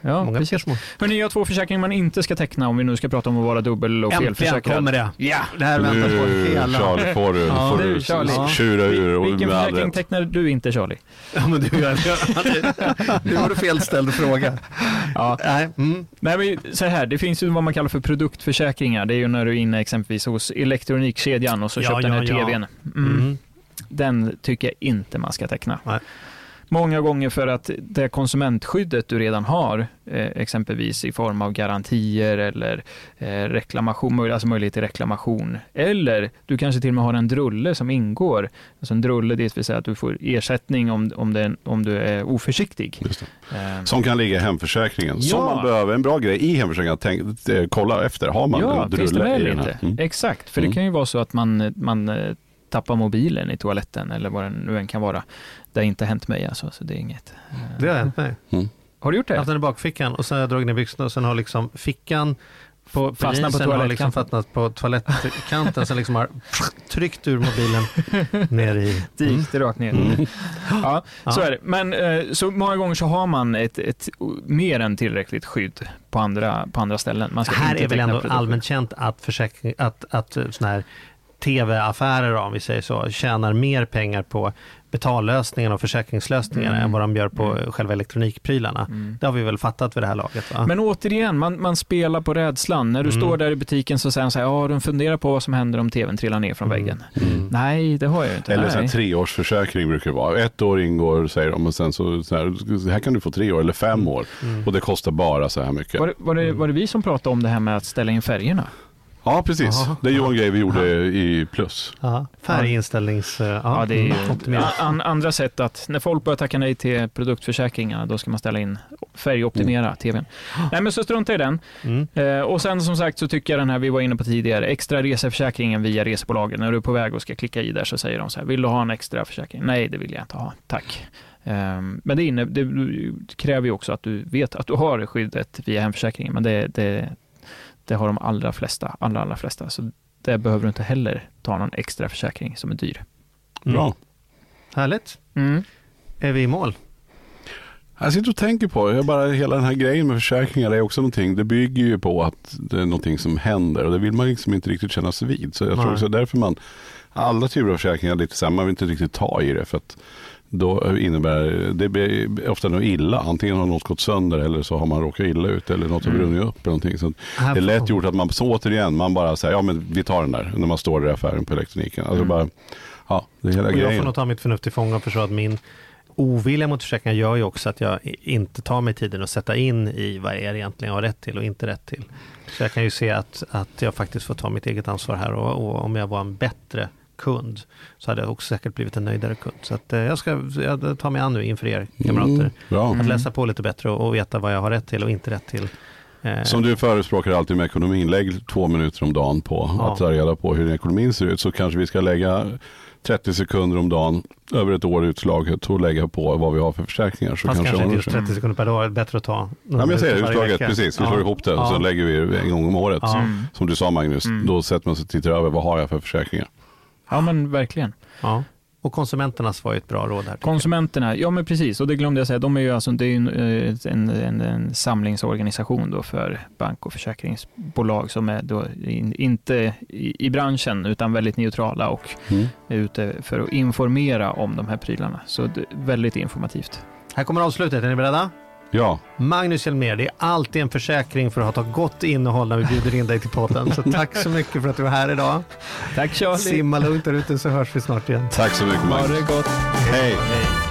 Ja, Många precis. Hörrni, jag har två försäkringar man inte ska teckna om vi nu ska prata om att vara dubbel och Äntligen felförsäkrad. kommer det. Ja! Det här väntar på hela... Charlie får du, Ja, får nu, du Charlie. tjura ur och Vilken försäkring rätt. tecknar du inte, Charlie? Ja, men du, nu var det felställd fråga. Ja. Nej, mm. Nej, men så här, det finns ju vad man kallar för produktförsäkringar. Det är ju när du är inne exempelvis hos elektronikkedjan och så Ja, köper den här ja, ja. tvn. Mm. Mm. Den tycker jag inte man ska teckna. Nej. Många gånger för att det konsumentskyddet du redan har, eh, exempelvis i form av garantier eller eh, reklamation, alltså möjlighet till reklamation. Eller du kanske till och med har en drulle som ingår. Alltså en drulle, det vill säga att du får ersättning om, om, det, om du är oförsiktig. Just det. Eh, Som kan ligga i hemförsäkringen. Som Ja. man behöver, en bra grej i hemförsäkringen, tänk, eh, kolla efter, har man ja, en drulle i den här? Mm. Exakt, för Mm. det kan ju vara så att man, man tappar mobilen i toaletten eller vad det nu än kan vara. Det har inte hänt mig alltså, så det är inget. eh, Det har hänt mig. Har du gjort Jag har det? haft den i bakfickan och sen har jag dragit ner byxorna och sen har liksom fickan på, på Fastnat på liksom toalettkanten. fastnat på toalettkanten sen liksom har tryckt ur mobilen ner i... Det gick det rakt ner. Mm. Ja, så Ja. är det. Men eh, så många gånger så har man ett, ett mer än tillräckligt skydd på andra, på andra ställen. Man ska här inte är väl ändå produktskydd. allmänt känt att, försäkring, att, att sådana här tv-affärer, om vi säger så, tjänar mer pengar på betallösningen och försäkringslösningarna Mm. än vad de gör på Mm. själva elektronikprylarna. Mm. Det har vi väl fattat vid det här laget va? Men återigen, man, man spelar på rädslan. När du Mm. står där i butiken så säger han så här, ja, de funderar på vad som händer om tvn trillar ner från Mm. väggen. Mm. Nej, det har jag ju inte. Eller så här, treårsförsäkring brukar det vara. Ett år ingår säger de och sen så, så här, här kan du få tre år eller fem år. Mm. Och det kostar bara så här mycket. Var, det, var, det, var det vi som pratade om det här med att ställa in färgerna? Ja, precis. Jaha. Det är ju en grej vi gjorde i plus. Ja, färginställnings... Ja, Ja, det är ju mm, optimering. an, an, andra sätt att när folk börjar tacka nej till produktförsäkringar, då ska man ställa in färgoptimera tvn. Nej, men så strunta i den. Mm. Eh, och sen som sagt så tycker jag den här vi var inne på tidigare, extra reseförsäkringen via resebolagen. När du är på väg och ska klicka i där så säger de så här, vill du ha en extra försäkring? Nej, det vill jag inte ha, tack. Ehm, men det, inne, det kräver ju också att du vet att du har skyddet via hemförsäkringen, men det, det, det har de allra flesta, allra, allra flesta. Så det behöver du inte heller ta någon extra försäkring som är dyr. Mm. Bra. Härligt. Mm. Är vi i mål? Jag sitter och tänker på, jag bara, hela den här grejen med försäkringar är också någonting, det bygger ju på att det är någonting som händer och det vill man liksom inte riktigt kännas vid. Så jag tror Nej. också därför man, alla typer av försäkringar är lite här, man vill inte riktigt ta i det för att då innebär det blir ofta något illa. Antingen har något gått sönder eller så har man råkat illa ut eller något har Mm. brunnit upp. Eller någonting. Så det är lätt gjort att man, så återigen, man bara säger ja men vi tar den där när man står i affären på elektroniken. Alltså Mm. bara, ja det är hela Och jag får grejen. nog ta mitt förnuft till fånga och förstå att min ovilja mot försäkringar gör ju också att jag inte tar mig tiden att sätta in i vad det egentligen jag har rätt till och inte rätt till. Så jag kan ju se att, att jag faktiskt får ta mitt eget ansvar här och, och om jag var en bättre kund så hade jag också säkert blivit en nöjdare kund. Så att, eh, jag ska jag tar mig an nu inför er kamrater. Mm, bra. Att läsa på lite bättre och, och veta vad jag har rätt till och inte rätt till. Eh, Som du förespråkar alltid med ekonomin, lägg två minuter om dagen på Ja. att ta reda på hur ekonomin ser ut. Så kanske vi ska lägga 30 sekunder om dagen över ett år utslaget och lägga på vad vi har för försäkringar. Så Fast kanske, inte ordnar just sig. 30 sekunder per dag, bättre att ta. Ja, men jag säger utslaget, vecka. precis. Vi Ja. slår ihop det och Ja. så lägger vi en gång om året. Ja. Mm. Som du sa Magnus, Mm. då sätter man sig och tittar över vad har jag för försäkringar. Ja, men verkligen. Ja. Och konsumenternas var ju ett bra råd här. Konsumenterna, ja men precis, och det glömde jag säga, de är ju alltså, det är ju en, eh, en, en, en samlingsorganisation då för bank och försäkringsbolag som är då in, inte i, i branschen utan väldigt neutrala och Mm. är ute för att informera om de här prylarna. Så det, väldigt informativt. Här kommer avslutet, är ni beredda? Ja, Magnus Hjelmér, det är alltid en försäkring för att ha ett gott innehåll när vi bjuder in dig till podden. Så tack så mycket för att du var här idag. Tack Charlie! Simma lugnt där ute så hörs vi snart igen. tack så mycket Ha Magnus. det gott! Hej! Hej.